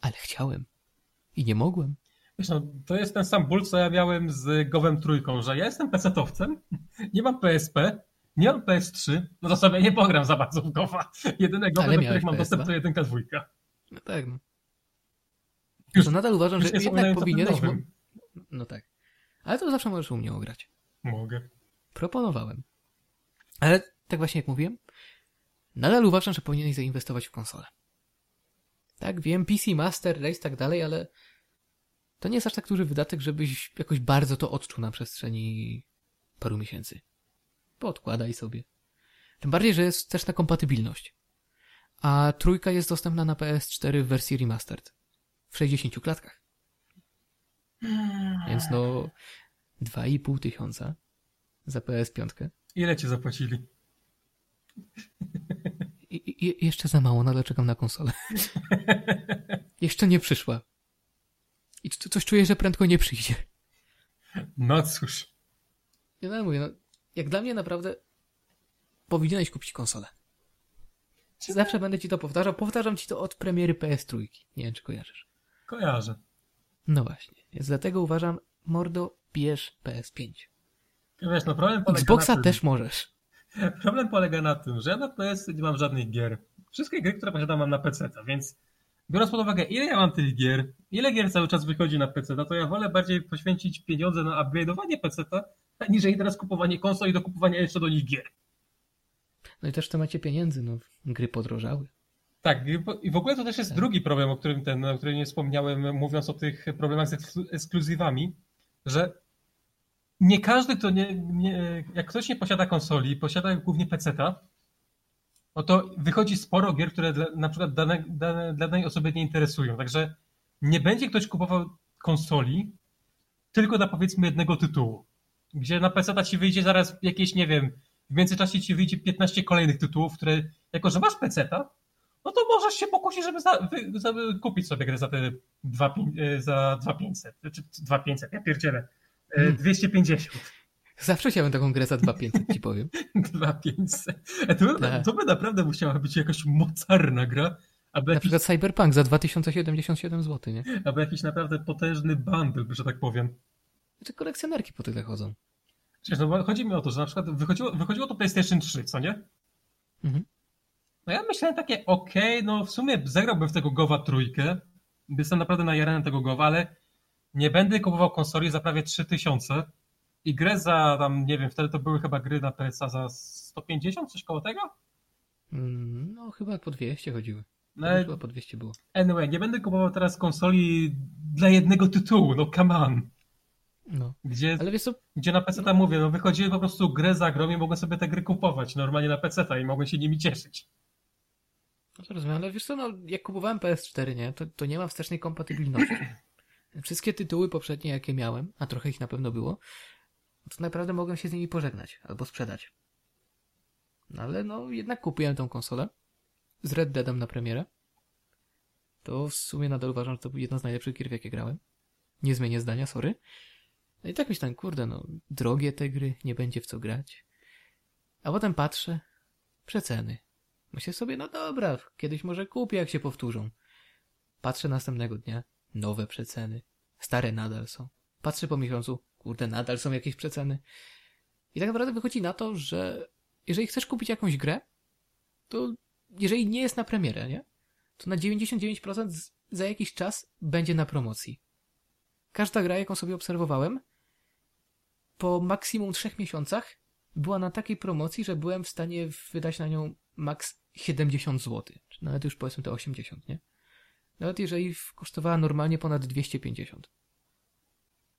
ale chciałem i nie mogłem. Wiesz, no, to jest ten sam ból, co ja miałem z Gowem trójką, że ja jestem PC-towcem, nie mam PSP, nie mam PS3, no to sobie nie pogram za bardzo w Gowa. Jedyne Gowy, do których mam PS2? dostęp, to jedynka, dwójka. No tak, no. Już- To nadal uważam, że jednak powinieneś... Mo- no tak. Ale to zawsze możesz u mnie ograć. Mogę. Proponowałem. Ale tak właśnie jak mówiłem, nadal uważam, że powinieneś zainwestować w konsolę. Tak, wiem, PC Master Race, tak dalej, ale to nie jest aż tak duży wydatek, żebyś jakoś bardzo to odczuł na przestrzeni paru miesięcy. Podkładaj sobie. Tym bardziej, że jest też na kompatybilność. A trójka jest dostępna na PS4 w wersji remastered. W 60 klatkach. Więc no 2,5 tysiąca za PS5. Ile ci zapłacili? I, i, jeszcze za mało, nadal czekam na konsolę. jeszcze nie przyszła. I coś czuję, że prędko nie przyjdzie. No cóż. Ja nadal mówię, no, jak dla mnie naprawdę powinieneś kupić konsolę. Zawsze będę ci to powtarzał. Powtarzam ci to od premiery PS3. Nie wiem, czy kojarzysz. Kojarzę. No właśnie. Więc dlatego uważam, mordo, bierz PS5. Wiesz, no problem polega Xboxa na tym, też możesz. Problem polega na tym, że ja na PS nie mam żadnych gier. Wszystkie gry, które posiadam, mam na PC, więc biorąc pod uwagę, ile ja mam tych gier, ile gier cały czas wychodzi na PC, to ja wolę bardziej poświęcić pieniądze na upgrade'owanie PC, niżeli teraz kupowanie konsol i dokupowanie jeszcze do nich gier. No i też w temacie pieniędzy, no, gry podrożały. Tak, i w- ogóle to też jest drugi problem, o którym, ten, o którym nie wspomniałem, mówiąc o tych problemach z eksklu- ekskluzywami, że nie każdy, kto nie, nie, jak ktoś nie posiada konsoli, posiada głównie PC-ta, no to wychodzi sporo gier, które dla, na przykład dane, dane, dla danej osoby nie interesują. Także nie będzie ktoś kupował konsoli tylko dla powiedzmy jednego tytułu. Gdzie na PC-ta ci wyjdzie zaraz jakieś, nie wiem, w międzyczasie ci wyjdzie 15 kolejnych tytułów, które, jako że masz PC-ta, no to możesz się pokusić, żeby za, kupić sobie grę za te 2, za 2500, czy 2500, ja pierdzielę, e, Hmm. 250. Zawsze chciałem taką grę za 2500, ci powiem. 2500. E, To, by- Tak. to by naprawdę musiała być jakaś mocarna gra, aby Na jakiś, przykład Cyberpunk za 2077 zł, nie? aby jakiś naprawdę potężny bundle, że tak powiem. Czy kolekcjonerki po tyle chodzą? Przecież no, chodzi mi o to, że na przykład wychodziło, wychodziło to PlayStation 3, co nie? Mhm. No ja myślałem takie, okej, no w sumie zagrałbym w tego Gowa trójkę, jestem naprawdę najarany tego Gowa, ale nie będę kupował konsoli za prawie 3000 i grę za tam, nie wiem, wtedy to były chyba gry na PSA za 150, coś koło tego? Mm, No, chyba po 200 chodziły. No, Chyba po 200 było. anyway, nie będę kupował teraz konsoli dla jednego tytułu, no come on. No. Gdzie, Ale wiesz co, gdzie na PC mówię, no wychodziły po prostu grę za grą i mogłem sobie te gry kupować normalnie na PC i mogłem się nimi cieszyć. no to rozumiem, ale wiesz co, no, jak kupowałem PS4, nie, to, to nie ma wstecznej kompatybilności. Wszystkie tytuły poprzednie, jakie miałem, a trochę ich na pewno było, to naprawdę mogłem się z nimi pożegnać albo sprzedać. No ale no, jednak kupiłem tą konsolę z Red Deadem na premierę. To w sumie nadal uważam, że to był jedna z najlepszych gier, w jakie grałem. Nie zmienię zdania, sorry. No i tak myślałem, kurde, no, drogie te gry, nie będzie w co grać. A potem patrzę, przeceny. Myślę sobie, no dobra, kiedyś może kupię, jak się powtórzą. Patrzę następnego dnia, nowe przeceny. Stare nadal są. Patrzę po miesiącu, kurde, nadal są jakieś przeceny. I tak naprawdę wychodzi na to, że jeżeli chcesz kupić jakąś grę, to jeżeli nie jest na premierę, nie? To na 99% z- za jakiś czas będzie na promocji. Każda gra, jaką sobie obserwowałem, po maksimum trzech miesiącach była na takiej promocji, że byłem w stanie wydać na nią maks 70 zł. Czy nawet już powiedzmy to 80, nie? Nawet jeżeli kosztowała normalnie ponad 250.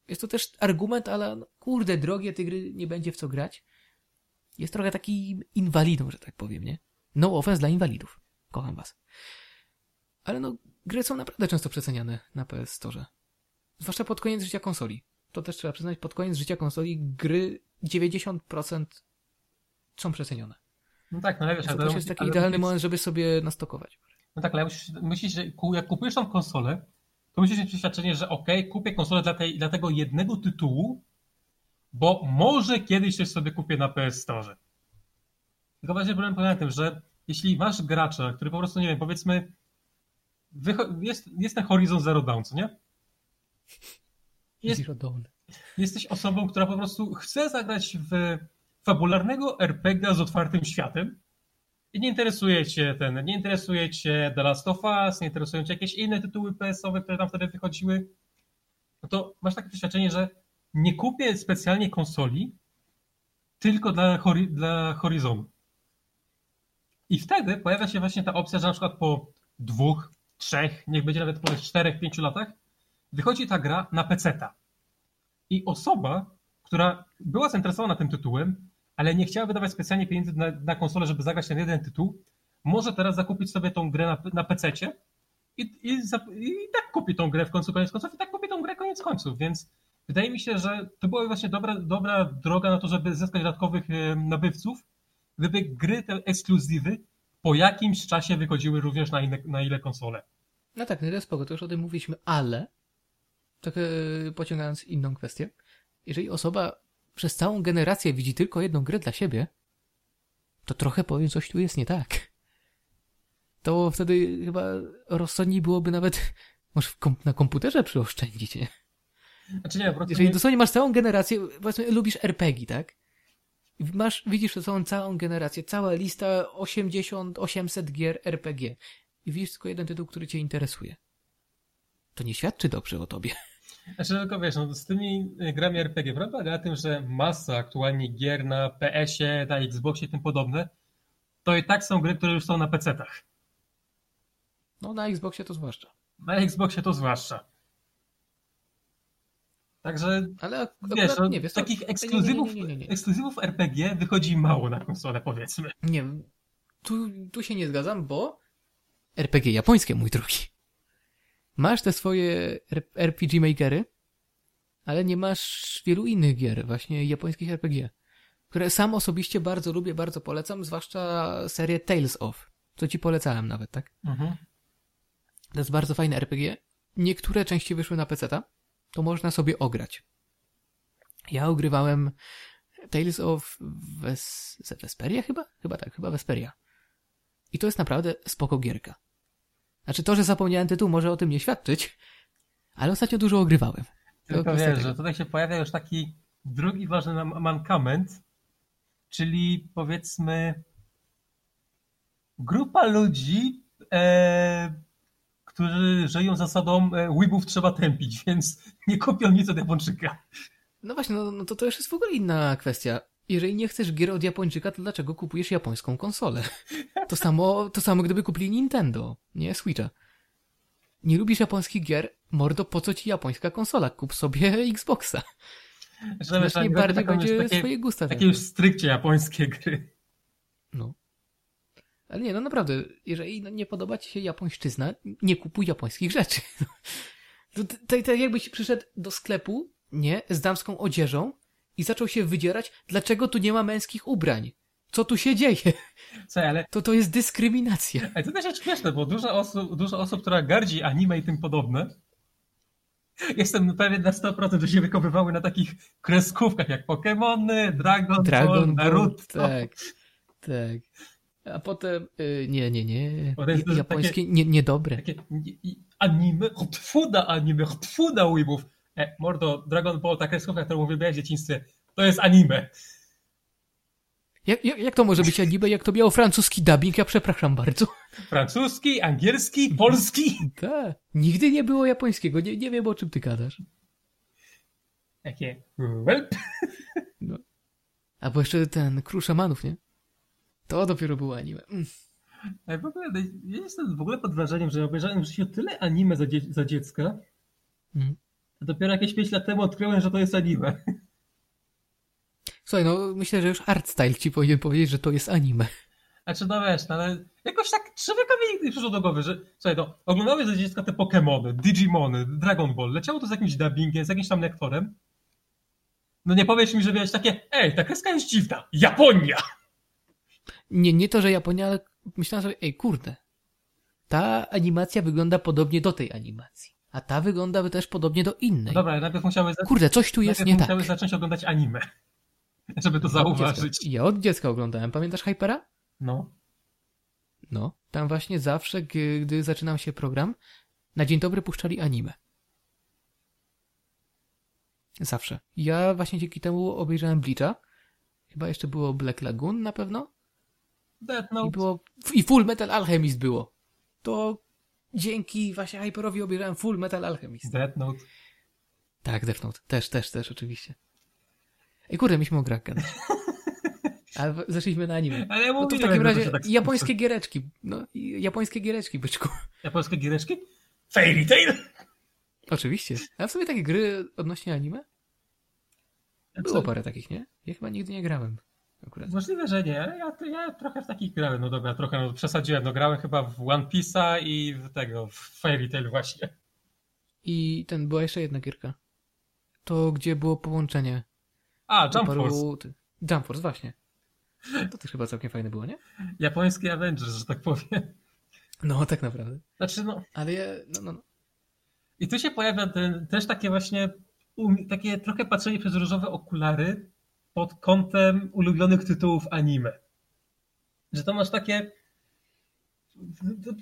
Jest to też argument, ale no, kurde, drogie te gry nie będzie w co grać. Jest trochę taki inwalidą, że tak powiem, nie? No offense dla inwalidów. Kocham was. Ale no, gry są naprawdę często przeceniane na PS Store. Zwłaszcza pod koniec życia konsoli. To też trzeba przyznać, pod koniec życia konsoli gry 90% są przecenione. No tak, no ale wiesz, To ale, też jest taki idealny moment, żeby sobie nastokować. No tak, ale musisz, myślisz, że jak kupujesz tą konsolę, to musisz mieć przeświadczenie, że okej, kupię konsolę dla, tej, dla tego jednego tytułu, bo może kiedyś coś sobie kupię na PS Store. Tylko właśnie problem polega na tym, że jeśli masz gracza, który po prostu, nie wiem, powiedzmy, jest, jest ten Horizon Zero Dawn, co nie? Jest, jesteś osobą, która po prostu chce zagrać w fabularnego RPG z otwartym światem i nie interesuje cię ten, nie interesuje cię The Last of Us, nie interesują cię jakieś inne tytuły PS-owe, które tam wtedy wychodziły, no to masz takie przeświadczenie, że nie kupię specjalnie konsoli tylko dla, dla Horizonu. I wtedy pojawia się właśnie ta opcja, że na przykład po dwóch, trzech, niech będzie nawet po czterech, pięciu latach, wychodzi ta gra na PC-ta. I osoba, która była zainteresowana tym tytułem, ale nie chciała wydawać specjalnie pieniędzy na, na konsolę, żeby zagrać ten jeden tytuł, może teraz zakupić sobie tą grę na, na PC-cie i, i, i, tak kupi tą grę w końcu koniec końców i tak kupi tą grę koniec końców, więc wydaje mi się, że to była właśnie dobra, dobra droga na to, żeby zyskać dodatkowych nabywców, gdyby gry te ekskluzywy po jakimś czasie wychodziły również na, inne, na ile konsole. No tak, no to spoko, to już o tym mówiliśmy, ale tak pociągając inną kwestię, jeżeli osoba przez całą generację widzi tylko jedną grę dla siebie, to trochę powiem, coś tu jest nie tak. To wtedy chyba rozsądniej byłoby nawet może na komputerze przyoszczędzić, nie? Znaczy nie, Jeżeli nie... dosłownie masz całą generację, powiedzmy, lubisz RPG, tak? Masz, widzisz całą, całą generację, cała lista 80, 800 gier RPG i widzisz tylko jeden tytuł, który cię interesuje. To nie świadczy dobrze o tobie. Znaczy tylko wiesz, no, z tymi grami RPG prawda polega na tym, że masa aktualnie gier na PS-ie, na Xboxie i tym podobne, to i tak są gry, które już są na PC-tach. No na Xboxie to zwłaszcza. Na Xboxie to zwłaszcza. Także Ale wiesz, no, nie, wiesz, takich ekskluzywów, nie, nie, nie, ekskluzywów RPG wychodzi mało na konsolę, powiedzmy. Nie, tu, tu się nie zgadzam, bo RPG japońskie, mój drogi. Masz te swoje RPG Makery, ale nie masz wielu innych gier, właśnie japońskich RPG, które sam osobiście bardzo lubię, bardzo polecam, zwłaszcza serię Tales of, co ci polecałem nawet, tak? Mhm. To jest bardzo fajne RPG. Niektóre części wyszły na PC-ta, to można sobie ograć. Ja ogrywałem Tales of Ves Vesperia chyba? Chyba tak, chyba Vesperia. I to jest naprawdę spoko gierka. Znaczy to, że zapomniałem tytuł może o tym nie świadczyć, ale ostatnio dużo ogrywałem. Tylko wiesz, że tutaj się pojawia już taki drugi ważny mankament, czyli powiedzmy grupa ludzi, e, którzy żyją zasadą e, łibów trzeba tępić, więc nie kupią nic od Japończyka. No właśnie, no, no to to już jest w ogóle inna kwestia. Jeżeli nie chcesz gier od Japończyka, to dlaczego kupujesz japońską konsolę? To samo, to samo gdyby kupili Nintendo, nie Switcha. Nie lubisz japońskich gier? Mordo, po co ci japońska konsola? Kup sobie Xboxa. Znacznie bardziej będzie takie, swoje gusta. Takie już stricte japońskie gry. No. Ale nie, no naprawdę, jeżeli nie podoba ci się japońszczyzna, nie kupuj japońskich rzeczy. To, to, to jakbyś przyszedł do sklepu, nie, z damską odzieżą i zaczął się wydzierać, dlaczego tu nie ma męskich ubrań. Co tu się dzieje? Co, ale... To to jest dyskryminacja. Ale to też jest śmieszne, bo dużo osób, dużo osób, która gardzi anime i tym podobne, jestem pewien na 100%, że się wykowywały na takich kreskówkach jak Pokémony, Dragon, Dragon Ball, Naruto. Tak, tak. A potem, yy, nie, nie, nie, japońskie takie, nie, niedobre. Takie anime, tfuda anime, tfuda ujmów. E, mordo, Dragon Ball, ta kreskówka, którą uwielbiałem w dzieciństwie, to jest anime. Jak, jak, jak to może być anime, jak to miało francuski dubbing? Ja przepraszam bardzo. Francuski, angielski, polski. Tak. Nigdy nie było japońskiego. Nie, nie wiem, o czym ty gadasz. Jakie? Welp. No. A bo jeszcze ten król szamanów, nie? To dopiero było anime. Mm. Ale w ogóle, ja jestem w ogóle pod wrażeniem, że obejrzałem w życiu tyle anime za, dzie za dziecka, mm. A dopiero jakieś 5 lat temu odkryłem, że to jest anime. Słuchaj, no myślę, że już Artstyle ci powinien powiedzieć, że to jest anime. Znaczy, no wiesz, no, ale jakoś tak człowiekowi nigdy nie przyszło do głowy, że słuchaj, to oglądałeś za dziecka te Pokémony, Digimony, Dragon Ball, leciało to z jakimś dubbingiem, z jakimś tam lektorem. No nie powiesz mi, że miałeś takie, ej, ta kreska jest dziwna, Japonia! Nie, nie to, że Japonia, ale myślałem sobie, ej, kurde, ta animacja wygląda podobnie do tej animacji. A ta wygląda też podobnie do innej. Dobra, najpierw musiałeś... Kurde, coś tu jest nie tak. musiałeś zacząć oglądać anime, żeby to zauważyć. Ja od dziecka oglądałem. Pamiętasz Hypera? No. No, tam właśnie zawsze, gdy zaczynał się program, na dzień dobry puszczali anime. Zawsze. Ja właśnie dzięki temu obejrzałem Bleacha. Chyba jeszcze było Black Lagoon na pewno. Death I Note. było. I Full Metal Alchemist było. To dzięki właśnie Hyperowi obejrzałem Full Metal Alchemist. Death Note. Tak, Death Note. Też, też, też, oczywiście. Ej, kurde, myśmy o grach gadać. Ale zeszliśmy na anime. Ale ja No to w takim razie tak japońskie giereczki. No, i japońskie giereczki, byczku. Japońskie giereczki? Fairy Tail? Oczywiście. A w sumie takie gry odnośnie anime? Było parę takich, nie? Ja chyba nigdy nie grałem. Akurat. Możliwe, że nie, ale ja, ja trochę w takich grałem. No dobra, trochę no, przesadziłem. No grałem chyba w One Piece'a i w tego, w Fairy Tail właśnie. I ten, była jeszcze jedna gierka. To, gdzie było połączenie. A, Jump paru- Force. Jump Force, właśnie. To też chyba całkiem fajne było, nie? Japoński Avengers, że tak powiem. No, tak naprawdę. Znaczy, no, Ale ja, no, no, no. I tu się pojawia ten, też takie właśnie, um, takie trochę patrzenie przez różowe okulary pod kątem ulubionych tytułów anime. Że to masz takie,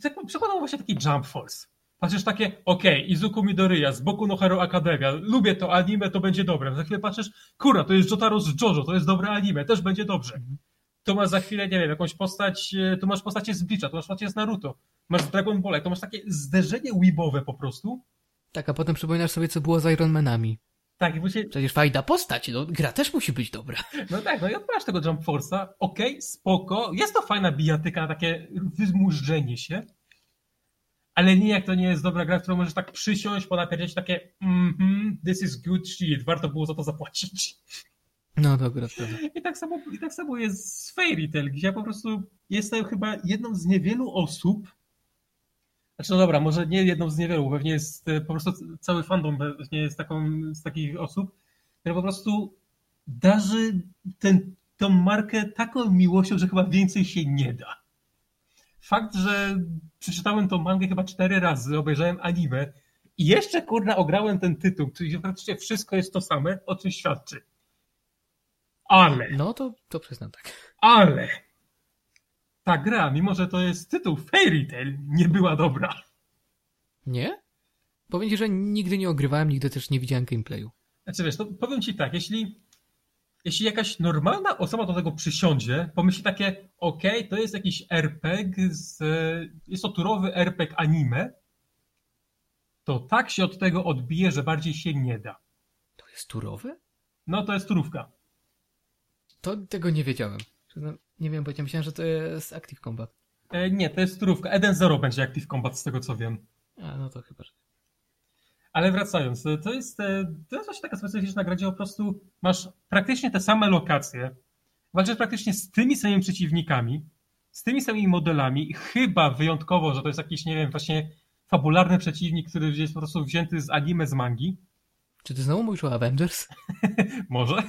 tak przykładowo właśnie taki Jump Force. Patrzysz takie, okej, Izuku Midoriya z Boku no Hero Academia, lubię to anime, to będzie dobre. Za chwilę patrzysz, kurwa, to jest Jotaro z Jojo, to jest dobre anime, też będzie dobrze. Tu masz za chwilę, nie wiem, jakąś postać, e, tu masz postacie z Bleacha, tu masz postacie z Naruto, masz z Dragon Ball, to masz takie zderzenie weebowe po prostu, Tak, a potem przypominasz sobie, co było z Iron Manami. Tak, i właśnie, Przecież fajna postać, no, gra też musi być dobra. no tak, no i odpalasz tego Jump Force'a, okej, spoko, jest to fajna bijatyka na takie wymużdżenie się, ale nie jak to nie jest dobra gra, w którą możesz tak przysiąść, ponapierdzieć takie mhm, this is good shit, warto było za to zapłacić. No dobra, prawda. I tak samo, i tak samo jest z Fairy Tail, gdzie ja po prostu jestem chyba jedną z niewielu osób, znaczy no dobra, może nie jedną z niewielu, pewnie jest e, po prostu cały fandom pewnie jest taką z takich osób, które po prostu darzy ten, tą markę taką miłością, że chyba więcej się nie da. Fakt, że przeczytałem tą mangę chyba cztery razy, obejrzałem anime i jeszcze kurna ograłem ten tytuł, czyli praktycznie wszystko jest to same, o czym świadczy. Ale No to, to przyznam tak. ale ta gra, mimo że to jest tytuł Fairy Tail, nie była dobra. Nie? Powiem ci, że nigdy nie ogrywałem, nigdy też nie widziałem gameplayu. Znaczy wiesz, to powiem ci tak, jeśli, jeśli jakaś normalna osoba do tego przysiądzie, pomyśli takie, okej, to jest jakiś RPG, z, jest to turowy RPG anime, to tak się od tego odbije, że bardziej się nie da. To jest turowy? No to jest turówka. To tego nie wiedziałem. Nie wiem, bo ja myślałem, że to jest Active Combat. E, nie, to jest turówka. 1-0 będzie Active Combat z tego co wiem. A, no to chyba, że... Ale wracając, to jest, e, to jest właśnie taka specyficzna gra, gdzie po prostu masz praktycznie te same lokacje, walczysz praktycznie z tymi samymi przeciwnikami, z tymi samymi modelami, chyba wyjątkowo, że to jest jakiś, nie wiem, właśnie fabularny przeciwnik, który jest po prostu wzięty z anime, z mangi. Czy ty znowu mówisz o Avengers? Może.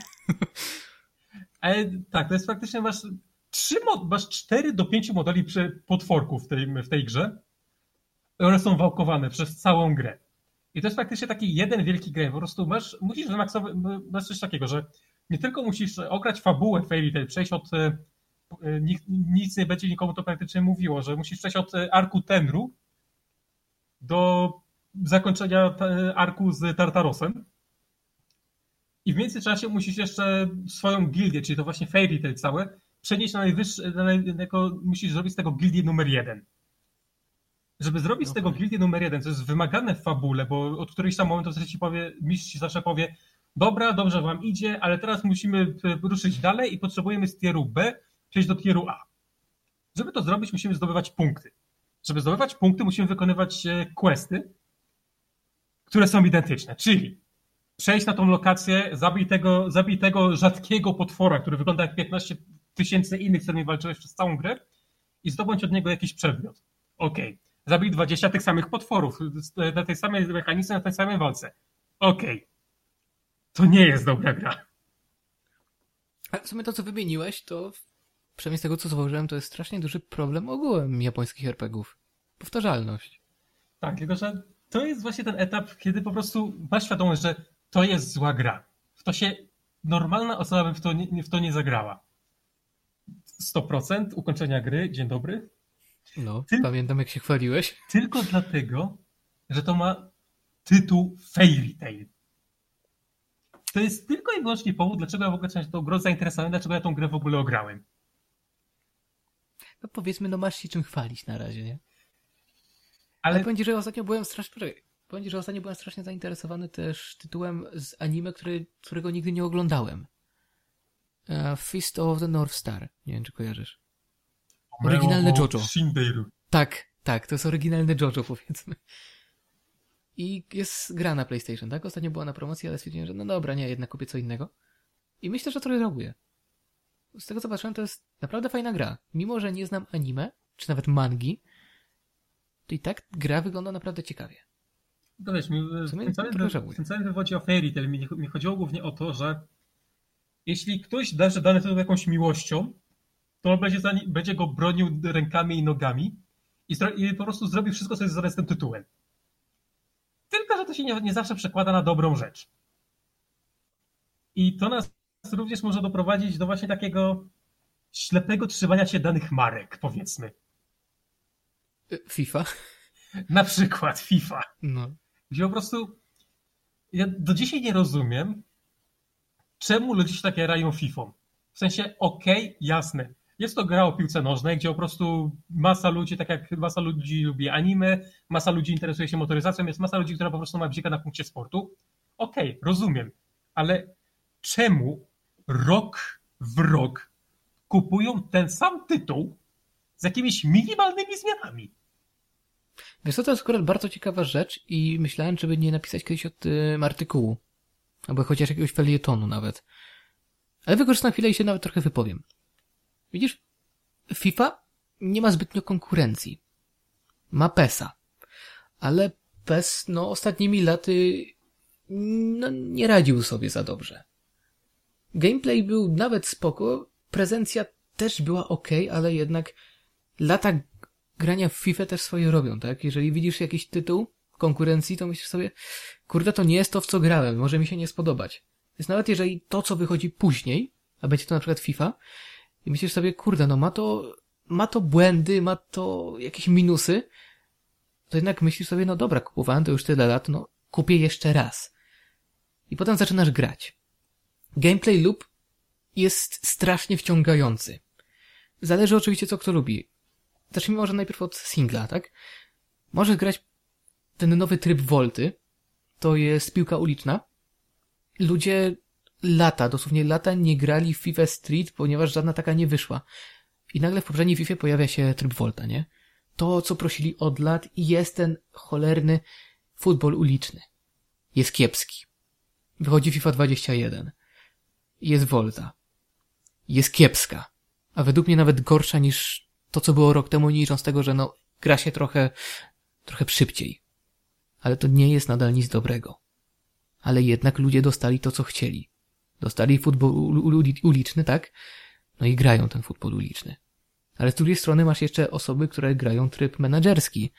Ale tak, to jest faktycznie, masz, trzy, masz 4 do 5 modeli potworków w tej, w tej grze. One są wałkowane przez całą grę. I to jest faktycznie taki jeden wielki game. Po prostu masz, musisz wymaksować, masz coś takiego, że nie tylko musisz ograć fabułę Fairy Tail, przejść od e, e, nic, nic nie będzie nikomu to praktycznie mówiło, że musisz przejść od e, arku Tenru do zakończenia arku z Tartarosem. I w międzyczasie musisz jeszcze swoją gildię, czyli to właśnie Fairy Tail całe, przenieść na najwyższy, na naj, jako, musisz zrobić z tego gildię numer jeden. Żeby zrobić z tego gildię numer jeden, co jest wymagane w fabule, bo od którejś tam momentu ci powie, mistrz ci zawsze powie, dobra, dobrze wam idzie, ale teraz musimy e, ruszyć dalej i potrzebujemy z tieru B przejść do tieru A. Żeby to zrobić, musimy zdobywać punkty. Żeby zdobywać punkty, musimy wykonywać e, questy, które są identyczne, czyli przejść na tą lokację, zabij tego, zabij tego rzadkiego potwora, który wygląda jak 15 tysięcy innych, z którymi walczyłeś przez całą grę i zdobądź od niego jakiś przedmiot. Okej. Zabij 20 tych samych potworów, na tej samej mechanice, na tej samej walce. Okej. To nie jest dobra gra. A w sumie to, co wymieniłeś, to przynajmniej z tego, co zauważyłem, to jest strasznie duży problem ogółem japońskich RPGów. Powtarzalność. Tak, tylko że to jest właśnie ten etap, kiedy po prostu masz świadomość, że to jest zła gra. W to się normalna osoba by w to nie, w to nie zagrała. 100% ukończenia gry, dzień dobry. No, Ty- pamiętam jak się chwaliłeś. Tylko dlatego, że to ma tytuł Fairy Tail. to jest tylko i wyłącznie powód, dlaczego ja w ogóle tą grę zainteresowałem, dlaczego ja tą grę w ogóle ograłem. No powiedzmy, no masz się czym chwalić na razie, nie? Ale, Ale powiem ci, że ostatnio byłem strasznie... Powiem ci, że ostatnio byłem strasznie zainteresowany też tytułem z anime, który, którego nigdy nie oglądałem. Uh, Fist of the North Star. Nie wiem, czy kojarzysz. Oryginalne JoJo. Tak, tak, to jest oryginalne JoJo, powiedzmy. I jest gra na PlayStation, tak? Ostatnio była na promocji, ale stwierdziłem, że no dobra, nie, jednak kupię co innego. I myślę, że trochę żałuję. Z tego co patrzyłem, to jest naprawdę fajna gra. Mimo, że nie znam anime, czy nawet mangi, to i tak gra wygląda naprawdę ciekawie. To wiesz, mi, w, sumie tym całym, w tym całym wywodzie o Fairy Tail mi, mi chodziło głównie o to, że jeśli ktoś darzy dany tytuł jakąś miłością, to on będzie, za, ni- będzie go bronił rękami i nogami i, i po prostu zrobi wszystko, co jest związane z tym tytułem. Tylko, że to się nie, nie zawsze przekłada na dobrą rzecz. I to nas również może doprowadzić do właśnie takiego ślepego trzymania się danych marek, powiedzmy. FIFA? Na przykład FIFA. No. Gdzie po prostu ja do dzisiaj nie rozumiem, czemu ludzie tak jarają FIFA. W sensie, okej, jasne. Jest to gra o piłce nożnej, gdzie po prostu masa ludzi, tak jak masa ludzi lubi anime, masa ludzi interesuje się motoryzacją, jest masa ludzi, która po prostu ma bzika na punkcie sportu. Okej, rozumiem. Ale czemu rok w rok kupują ten sam tytuł z jakimiś minimalnymi zmianami? Wiesz co, to jest akurat bardzo ciekawa rzecz i myślałem, żeby nie napisać kiedyś o tym artykułu. Albo chociaż jakiegoś felietonu nawet. Ale wykorzystam chwilę i się nawet trochę wypowiem. Widzisz, FIFA nie ma zbytnio konkurencji. Ma PESa. Ale PES, no, ostatnimi laty no, nie radził sobie za dobrze. Gameplay był nawet spoko, prezencja też była ok, ale jednak lata grania w FIFA też swoje robią, tak? Jeżeli widzisz jakiś tytuł konkurencji, to myślisz sobie, kurde, to nie jest to, w co grałem, może mi się nie spodobać. Więc nawet jeżeli to, co wychodzi później, a będzie to na przykład FIFA, i myślisz sobie, kurde, no ma to, ma to błędy, ma to jakieś minusy, to jednak myślisz sobie, no dobra, kupowałem to już tyle lat, no kupię jeszcze raz. I potem zaczynasz grać. Gameplay loop jest strasznie wciągający. Zależy oczywiście, co kto lubi. Zacznijmy może najpierw od singla, tak? Możesz grać ten nowy tryb Volty. To jest piłka uliczna. Ludzie lata, dosłownie lata nie grali w FIFA Street, ponieważ żadna taka nie wyszła. I nagle w poprzedniej FIFA pojawia się tryb Volta, nie? To, co prosili od lat jest ten cholerny futbol uliczny. Jest kiepski. Wychodzi FIFA 21. Jest Volta. Jest kiepska. A według mnie nawet gorsza niż to, co było rok temu, nie licząc tego, że no, gra się trochę, trochę szybciej. Ale to nie jest nadal nic dobrego. Ale jednak ludzie dostali to, co chcieli. Dostali futbol uliczny, tak? No i grają ten futbol uliczny. Ale z drugiej strony masz jeszcze osoby, które grają tryb menedżerski.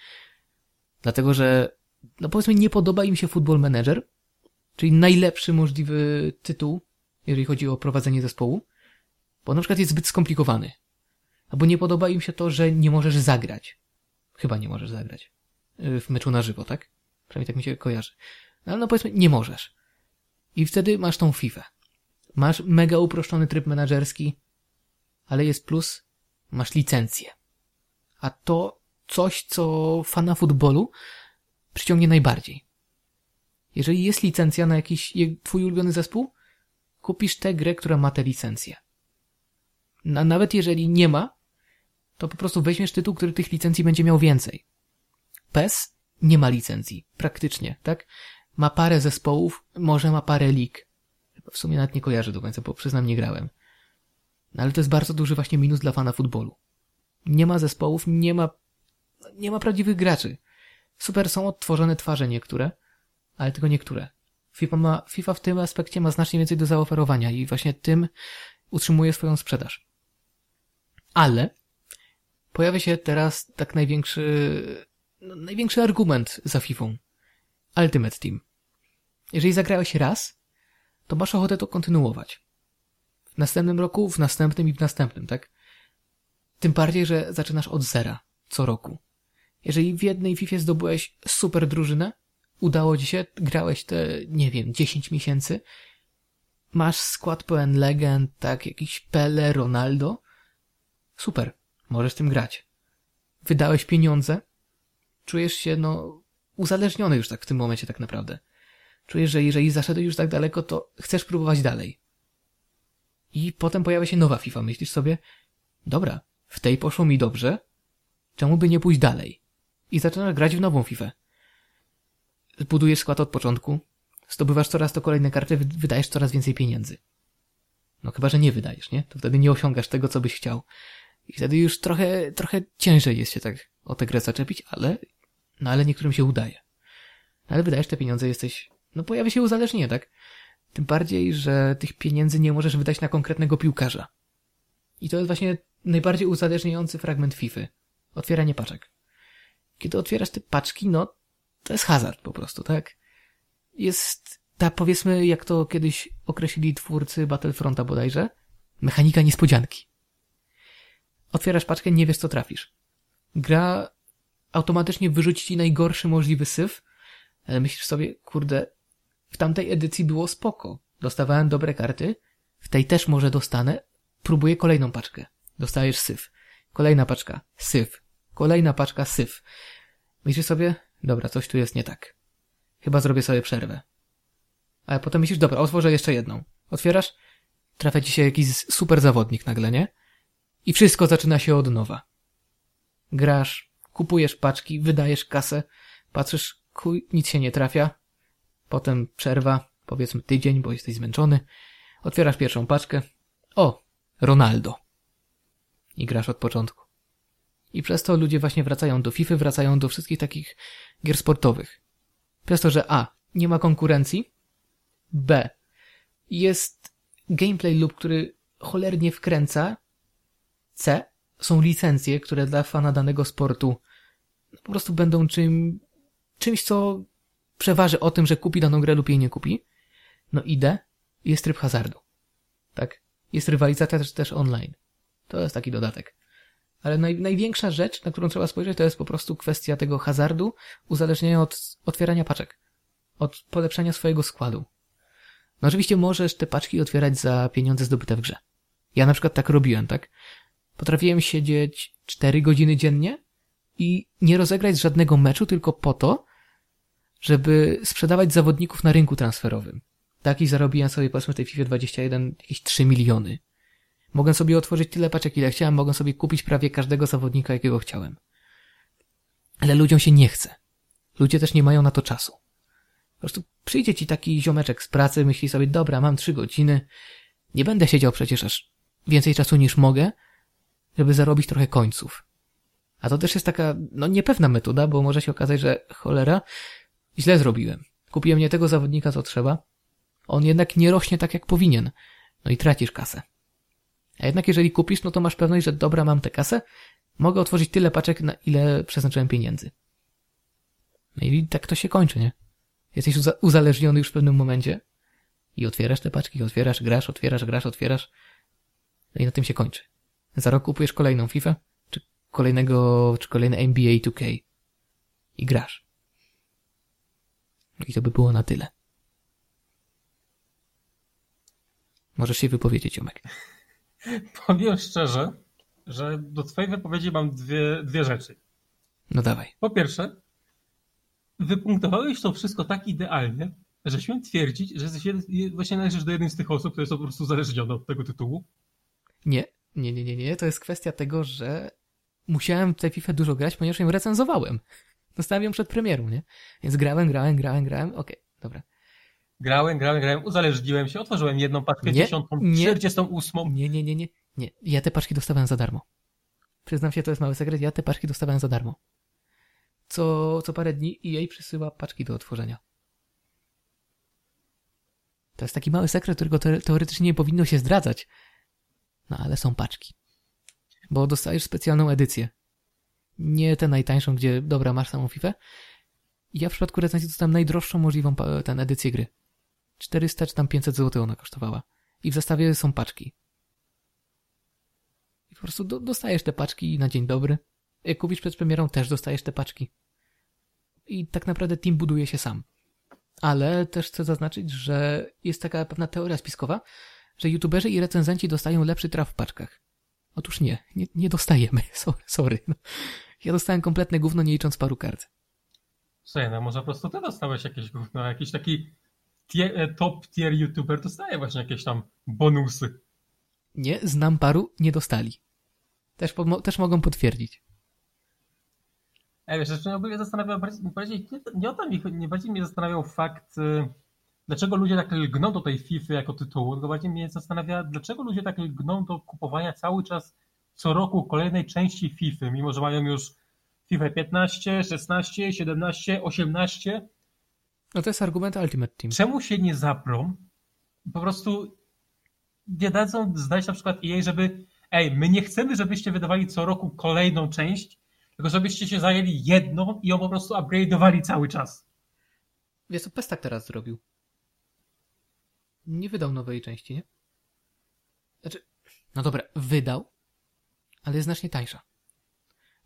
Dlatego, że, no powiedzmy, nie podoba im się futbol manager, czyli najlepszy możliwy tytuł, jeżeli chodzi o prowadzenie zespołu, bo na przykład jest zbyt skomplikowany. Albo nie podoba im się to, że nie możesz zagrać. Chyba nie możesz zagrać. Y, W meczu na żywo, tak? Przynajmniej tak mi się kojarzy. No, ale no powiedzmy, nie możesz. I wtedy masz tą FIFA. Masz mega uproszczony tryb menedżerski, ale jest plus, masz licencję. A to coś, co fana futbolu przyciągnie najbardziej. Jeżeli jest licencja na jakiś twój ulubiony zespół, kupisz tę grę, która ma tę licencję. A nawet jeżeli nie ma, to po prostu weźmiesz tytuł, który tych licencji będzie miał więcej. PES nie ma licencji, praktycznie, tak? Ma parę zespołów, może ma parę lig. W sumie nawet nie kojarzę do końca, bo przyznam, nie grałem. No ale to jest bardzo duży właśnie minus dla fana futbolu. Nie ma zespołów, nie ma, nie ma prawdziwych graczy. Super są odtworzone twarze niektóre, ale tylko niektóre. FIFA, ma, FIFA w tym aspekcie ma znacznie więcej do zaoferowania i właśnie tym utrzymuje swoją sprzedaż. Ale pojawia się teraz tak największy, no, największy argument za FIFA. Ultimate Team. Jeżeli zagrałeś raz, to masz ochotę to kontynuować. W następnym roku, w następnym i w następnym, tak? Tym bardziej, że zaczynasz od zera, co roku. Jeżeli w jednej FIFA zdobyłeś super drużynę, udało ci się, grałeś te, nie wiem, 10 miesięcy, masz skład pełen legend, tak, jakiś Pele, Ronaldo. Super, możesz tym grać. Wydałeś pieniądze, czujesz się, no, uzależniony już tak w tym momencie tak naprawdę. Czujesz, że jeżeli zaszedłeś już tak daleko, to chcesz próbować dalej. I potem pojawia się nowa FIFA. Myślisz sobie, dobra, w tej poszło mi dobrze, czemu by nie pójść dalej? I zaczynasz grać w nową FIFA. Budujesz skład od początku, zdobywasz coraz to kolejne karty, wydajesz coraz więcej pieniędzy. No chyba, że nie wydajesz, nie? To wtedy nie osiągasz tego, co byś chciał. I wtedy już trochę, trochę ciężej jest się tak o tę grę zaczepić, ale, no ale niektórym się udaje. Ale wydajesz te pieniądze, jesteś, no pojawia się uzależnienie, tak? Tym bardziej, że tych pieniędzy nie możesz wydać na konkretnego piłkarza. I to jest właśnie najbardziej uzależniający fragment FIFA. Otwieranie paczek. Kiedy otwierasz te paczki, no, to jest hazard po prostu, tak? Jest ta, powiedzmy, jak to kiedyś określili twórcy Battlefronta bodajże, mechanika niespodzianki. Otwierasz paczkę, nie wiesz co trafisz. Gra automatycznie wyrzuci ci najgorszy możliwy syf, ale myślisz sobie, kurde, w tamtej edycji było spoko. Dostawałem dobre karty, w tej też może dostanę, próbuję kolejną paczkę. Dostajesz syf. Kolejna paczka, syf. Kolejna paczka, syf. Myślisz sobie, dobra, coś tu jest nie tak. Chyba zrobię sobie przerwę. Ale potem myślisz, dobra, otworzę jeszcze jedną. Otwierasz, trafia ci się jakiś super zawodnik nagle, nie? I wszystko zaczyna się od nowa. Grasz, kupujesz paczki, wydajesz kasę, patrzysz, kuj, nic się nie trafia. Potem przerwa, powiedzmy tydzień, bo jesteś zmęczony. Otwierasz pierwszą paczkę. O, Ronaldo. I grasz od początku. I przez to ludzie właśnie wracają do FIFA, wracają do wszystkich takich gier sportowych. Przez to, że A. Nie ma konkurencji. B. Jest gameplay lub który cholernie wkręca. C. Są licencje, które dla fana danego sportu po prostu będą czym, czymś, co przeważy o tym, że kupi daną grę lub jej nie kupi. No i D. Jest tryb hazardu. Tak? Jest rywalizacja też, też online. To jest taki dodatek. Ale naj, największa rzecz, na którą trzeba spojrzeć, to jest po prostu kwestia tego hazardu, uzależnienia od otwierania paczek. Od polepszania swojego składu. No oczywiście możesz te paczki otwierać za pieniądze zdobyte w grze. Ja na przykład tak robiłem, tak? Potrafiłem siedzieć 4 godziny dziennie i nie rozegrać żadnego meczu tylko po to, żeby sprzedawać zawodników na rynku transferowym. Tak i zarobiłem sobie powiedzmy w tej FIFA 21 jakieś 3 miliony. Mogłem sobie otworzyć tyle paczek, ile chciałem, mogłem sobie kupić prawie każdego zawodnika, jakiego chciałem. Ale ludziom się nie chce. Ludzie też nie mają na to czasu. Po prostu przyjdzie ci taki ziomeczek z pracy, myśli sobie, dobra, mam trzy godziny, nie będę siedział przecież aż więcej czasu niż mogę, żeby zarobić trochę końców. A to też jest taka, no niepewna metoda, bo może się okazać, że cholera, źle zrobiłem. Kupiłem nie tego zawodnika, co trzeba. On jednak nie rośnie tak, jak powinien. No i tracisz kasę. A jednak jeżeli kupisz, no to masz pewność, że dobra, mam tę kasę, mogę otworzyć tyle paczek, na ile przeznaczyłem pieniędzy. No i tak to się kończy, nie? Jesteś uza uzależniony już w pewnym momencie i otwierasz te paczki, otwierasz, grasz, otwierasz, grasz, otwierasz. No i na tym się kończy. Za rok kupujesz kolejną FIFA, czy kolejnego, czy kolejne NBA 2K i grasz. I to by było na tyle. Możesz się wypowiedzieć, Jomek. Powiem szczerze, że do twojej wypowiedzi mam dwie, dwie rzeczy. No dawaj. Po pierwsze, wypunktowałeś to wszystko tak idealnie, że śmiem twierdzić, że jesteś właśnie należysz do jednej z tych osób, które są po prostu uzależnione od tego tytułu. Nie, nie, nie, nie, nie. To jest kwestia tego, że musiałem tę FIFA dużo grać, ponieważ ją recenzowałem. Dostałem ją przed premierą, nie? Więc grałem, grałem, grałem, grałem. Okej, okay, dobra. Grałem, grałem, grałem, uzależniłem się, otworzyłem jedną paczkę, dziesiątą, czterdziestą ósmą. Nie, nie, nie, nie, nie. Ja te paczki dostawałem za darmo. Przyznam się, to jest mały sekret, ja te paczki dostawałem za darmo. Co, co parę dni i jej przysyła paczki do otworzenia. To jest taki mały sekret, którego teoretycznie nie powinno się zdradzać. No ale są paczki. Bo dostajesz specjalną edycję. Nie tę najtańszą, gdzie dobra, masz samą FIFA. Ja w przypadku recenzji dostałem najdroższą możliwą tę edycję gry. 400 czy tam 500 zł ona kosztowała. I w zestawie są paczki. I po prostu do, dostajesz te paczki na dzień dobry. Jak kupisz przed premierą, też dostajesz te paczki. I tak naprawdę team buduje się sam. Ale też chcę zaznaczyć, że jest taka pewna teoria spiskowa, że youtuberzy i recenzenci dostają lepszy traf w paczkach. Otóż nie, nie, nie dostajemy. Sorry. sorry. No. Ja dostałem kompletne gówno, nie licząc paru kart. Słuchaj, no może po prostu ty dostałeś jakieś gówno, jakiś taki tier, e, top tier youtuber dostaje właśnie jakieś tam bonusy. Nie, znam paru, nie dostali. Też, też mogą potwierdzić. Ej, wiesz, jeszcze mnie zastanawiał bardziej, nie, nie o to mi, nie bardziej mnie zastanawiał fakt, y, dlaczego ludzie tak lgną do tej FIFA jako tytułu, tylko bardziej mnie zastanawia, dlaczego ludzie tak lgną do kupowania cały czas co roku kolejnej części FIFA, mimo że mają już FIFA 15, 16, 17, 18. No to jest argument Ultimate Team. Czemu się nie zaprą? Po prostu nie dadzą zdać na przykład jej, żeby ej, my nie chcemy, żebyście wydawali co roku kolejną część, tylko żebyście się zajęli jedną i ją po prostu upgrade'owali cały czas. Wiesz co, PES tak teraz zrobił. Nie wydał nowej części, nie? Znaczy, no dobra, wydał, ale jest znacznie tańsza.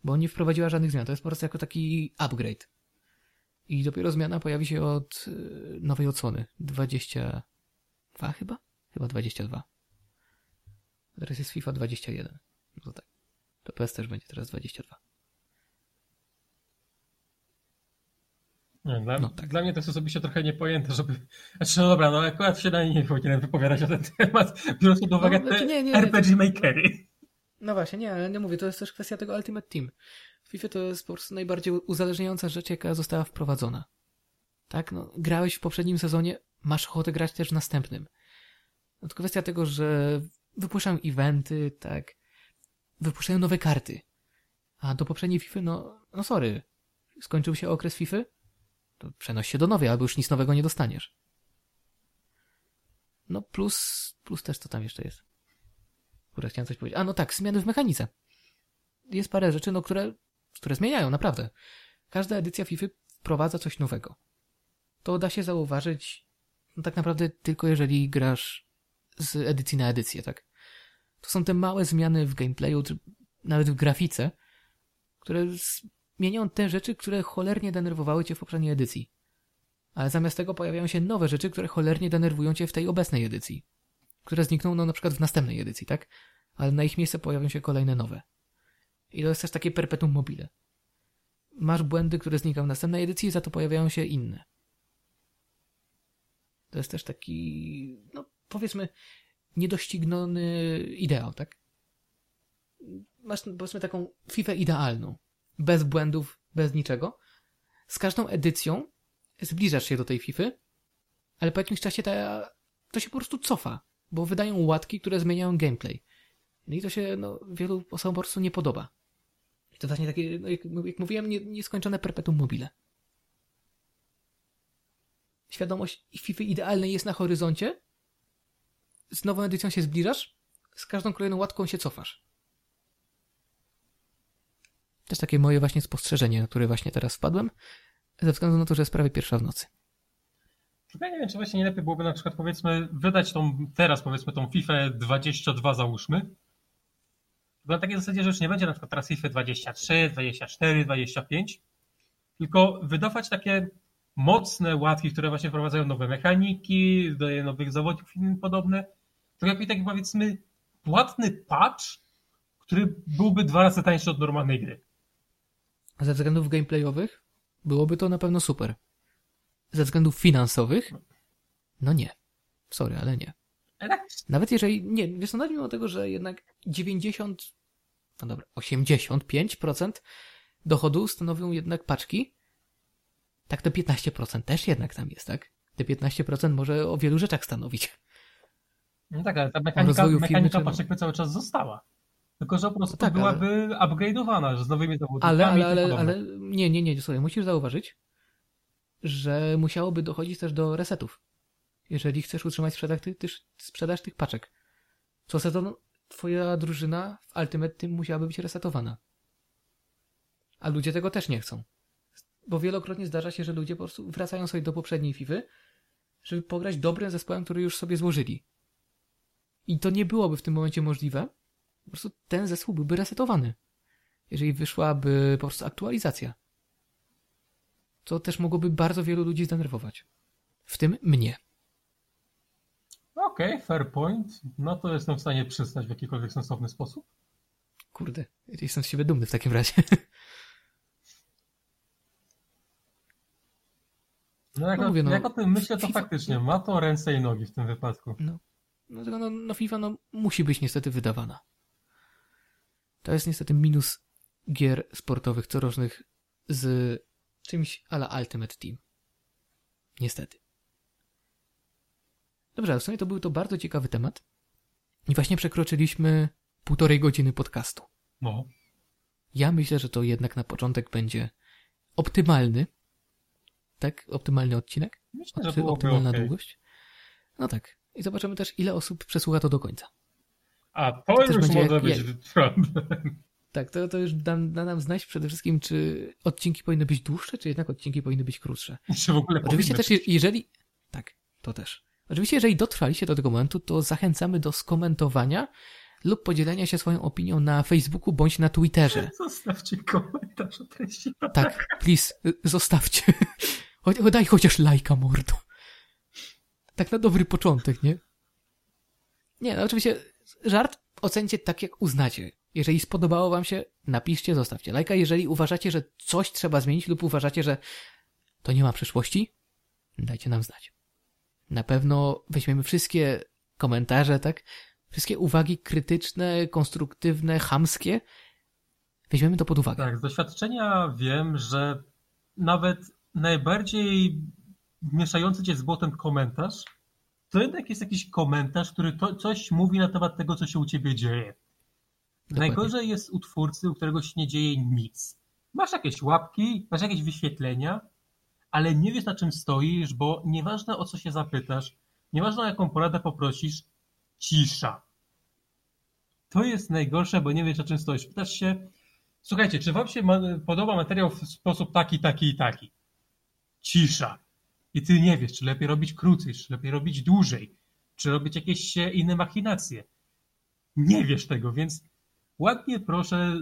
Bo nie wprowadziła żadnych zmian. To jest po prostu jako taki upgrade. I dopiero zmiana pojawi się od y, nowej odsłony. 22 chyba? Chyba 22. Teraz jest FIFA 21. No tak. To PS też będzie teraz 22. dla, no, tak. dla mnie to jest osobiście trochę niepojęte, żeby. Znaczy, no dobra, no akurat się na nie powinienem wypowiadać o ten temat, biorąc pod uwagę no, znaczy, nie, nie, RPG nie, Makery. No właśnie, nie, ale nie mówię, to jest też kwestia tego Ultimate Team. W FIFA to jest po prostu najbardziej uzależniająca rzecz, jaka została wprowadzona. Tak, no, grałeś w poprzednim sezonie, masz ochotę grać też w następnym. No to kwestia tego, że wypuszczają eventy, tak, wypuszczają nowe karty. A do poprzedniej FIFA, no, no sorry, skończył się okres FIFA, to przenoś się do nowej, albo już nic nowego nie dostaniesz. No plus, plus też co tam jeszcze jest. Kurde, chciałem coś powiedzieć. A no tak, zmiany w mechanice. Jest parę rzeczy, no które, które zmieniają, naprawdę. Każda edycja FIFA wprowadza coś nowego. To da się zauważyć no tak naprawdę tylko jeżeli grasz z edycji na edycję, tak? To są te małe zmiany w gameplayu, nawet w grafice, które zmienią te rzeczy, które cholernie denerwowały cię w poprzedniej edycji. Ale zamiast tego pojawiają się nowe rzeczy, które cholernie denerwują cię w tej obecnej edycji. Które znikną no, na przykład w następnej edycji, tak? Ale na ich miejsce pojawią się kolejne nowe. I to jest też takie perpetuum mobile. Masz błędy, które znikają w następnej edycji, za to pojawiają się inne. To jest też taki, no powiedzmy, niedościgniony ideał, tak? Masz powiedzmy taką FIFA idealną bez błędów, bez niczego. Z każdą edycją zbliżasz się do tej FIFA, ale po jakimś czasie ta, to się po prostu cofa, bo wydają łatki, które zmieniają gameplay. No i to się no, wielu osobom po prostu nie podoba. I to właśnie takie, no, jak, jak mówiłem, nie, nieskończone perpetuum mobile. Świadomość FIFA idealnej jest na horyzoncie, z nową edycją się zbliżasz, z każdą kolejną łatką się cofasz. To jest takie moje właśnie spostrzeżenie, na które właśnie teraz wpadłem, ze względu na to, że jest prawie pierwsza w nocy. Ja nie wiem, czy właśnie nie lepiej byłoby na przykład powiedzmy wydać tą, teraz powiedzmy tą FIFA 22 załóżmy. Na takiej zasadzie, że już nie będzie na przykład teraz FIFA 23, 24, 25, tylko wydawać takie mocne łatki, które właśnie wprowadzają nowe mechaniki, dodają nowych zawodów i podobne. To jak taki powiedzmy płatny patch, który byłby dwa razy tańszy od normalnej gry. Ze względów gameplayowych byłoby to na pewno super. Ze względów finansowych? No nie. Sorry, ale nie. Nawet jeżeli, nie, wiesz, nawet mimo tego, że jednak 90, no dobra, 85% dochodu stanowią jednak paczki, tak to 15% też jednak tam jest, tak? Te 15% może o wielu rzeczach stanowić. No tak, ale ta mechanika, mechanika paczek by cały czas została. Tylko, że po prostu tak, byłaby ale... upgrade'owana z nowymi zawodnikami. Ale, ale, ale, ale, nie, nie, nie, słuchaj, musisz zauważyć, że musiałoby dochodzić też do resetów. Jeżeli chcesz utrzymać sprzedaż tych, tych, sprzedaż tych paczek. Co sezon twoja drużyna w Ultimate Team musiałaby być resetowana. A ludzie tego też nie chcą. Bo wielokrotnie zdarza się, że ludzie po prostu wracają sobie do poprzedniej FIFA, żeby pograć dobrym zespołem, który już sobie złożyli. I to nie byłoby w tym momencie możliwe, po prostu ten zespół byłby resetowany. Jeżeli wyszłaby po prostu aktualizacja. To też mogłoby bardzo wielu ludzi zdenerwować. w tym mnie. Okej, okay, fair point. No to jestem w stanie przystać w jakikolwiek sensowny sposób. Kurde, jestem z siebie dumny w takim razie. No jak, no, mówię, no, jak o tym myślę, to FIFA... faktycznie ma to ręce i nogi w tym wypadku. No, no, no, no FIFA no, musi być niestety wydawana. To jest niestety minus gier sportowych corocznych z czymś ala Ultimate Team. Niestety. Dobrze, ale w sumie to był to bardzo ciekawy temat. I właśnie przekroczyliśmy półtorej godziny podcastu. No. Ja myślę, że to jednak na początek będzie optymalny. Tak? Optymalny odcinek? Myślę, byłoby Optymalna okay. długość. No tak. I zobaczymy też, ile osób przesłucha to do końca. A to, to już może jak, być jak... problem. Tak, to, to już da, da, nam znać przede wszystkim, czy odcinki powinny być dłuższe, czy jednak odcinki powinny być krótsze. Czy w ogóle Oczywiście też, jeżeli... Tak, to też. Oczywiście, jeżeli dotrwaliście do tego momentu, to zachęcamy do skomentowania lub podzielenia się swoją opinią na Facebooku bądź na Twitterze. Zostawcie komentarz o treści. Tak, please, zostawcie. Daj chociaż lajka, mordo. Tak na dobry początek, nie? Nie, no oczywiście żart ocencie tak, jak uznacie. Jeżeli spodobało wam się, napiszcie, zostawcie lajka. Jeżeli uważacie, że coś trzeba zmienić lub uważacie, że to nie ma przyszłości, dajcie nam znać. Na pewno weźmiemy wszystkie komentarze, tak? Wszystkie uwagi krytyczne, konstruktywne, chamskie. Weźmiemy to pod uwagę. Tak, z doświadczenia wiem, że nawet najbardziej mieszający cię z błotem komentarz, to jednak jest jakiś komentarz, który to, coś mówi na temat tego, co się u ciebie dzieje. Dokładnie. Najgorzej jest u twórcy, u którego się nie dzieje nic. Masz jakieś łapki, masz jakieś wyświetlenia, ale nie wiesz na czym stoisz, bo nieważne o co się zapytasz, nieważne o jaką poradę poprosisz, cisza. To jest najgorsze, bo nie wiesz na czym stoisz. Pytasz się, słuchajcie, czy wam się podoba materiał w sposób taki, taki i taki? Cisza. I ty nie wiesz, czy lepiej robić krócej, czy lepiej robić dłużej, czy robić jakieś inne machinacje. Nie wiesz tego, więc ładnie proszę,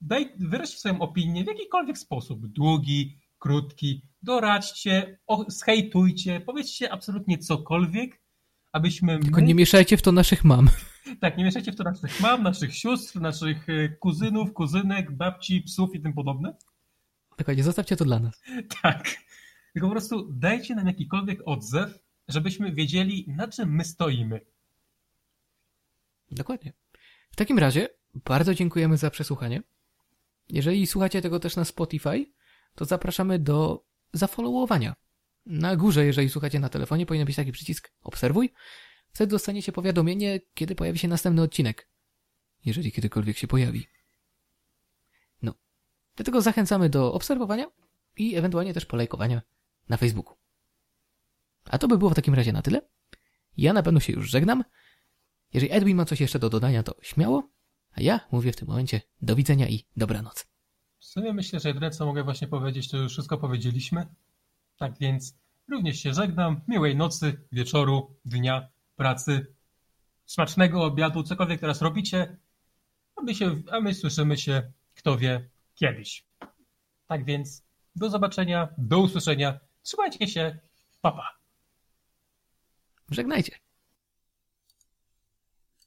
daj, wyraź swoją opinię w jakikolwiek sposób. Długi, krótki, doradźcie, schejtujcie, powiedzcie absolutnie cokolwiek, abyśmy... Tylko my... nie mieszajcie w to naszych mam. Tak, nie mieszajcie w to naszych mam, naszych sióstr, naszych e, kuzynów, kuzynek, babci, psów i tym podobne. Dokładnie, zostawcie to dla nas. Tak. Tylko po prostu dajcie nam jakikolwiek odzew, żebyśmy wiedzieli, na czym my stoimy. Dokładnie. W takim razie bardzo dziękujemy za przesłuchanie. Jeżeli słuchacie tego też na Spotify, to zapraszamy do zafollowowania. Na górze, jeżeli słuchacie na telefonie, powinien być taki przycisk obserwuj. Wtedy dostaniecie powiadomienie, kiedy pojawi się następny odcinek. Jeżeli kiedykolwiek się pojawi. No. Dlatego zachęcamy do obserwowania i ewentualnie też polajkowania na Facebooku. A to by było w takim razie na tyle. Ja na pewno się już żegnam. Jeżeli Edwin ma coś jeszcze do dodania, to śmiało. A ja mówię w tym momencie do widzenia i dobranoc. W sumie myślę, że jedyne co mogę właśnie powiedzieć, to już wszystko powiedzieliśmy. Tak więc również się żegnam. Miłej nocy, wieczoru, dnia, pracy, smacznego obiadu, cokolwiek teraz robicie. A my, się, a my słyszymy się, kto wie, kiedyś. Tak więc do zobaczenia, do usłyszenia. Trzymajcie się. Papa. Pa. Żegnajcie.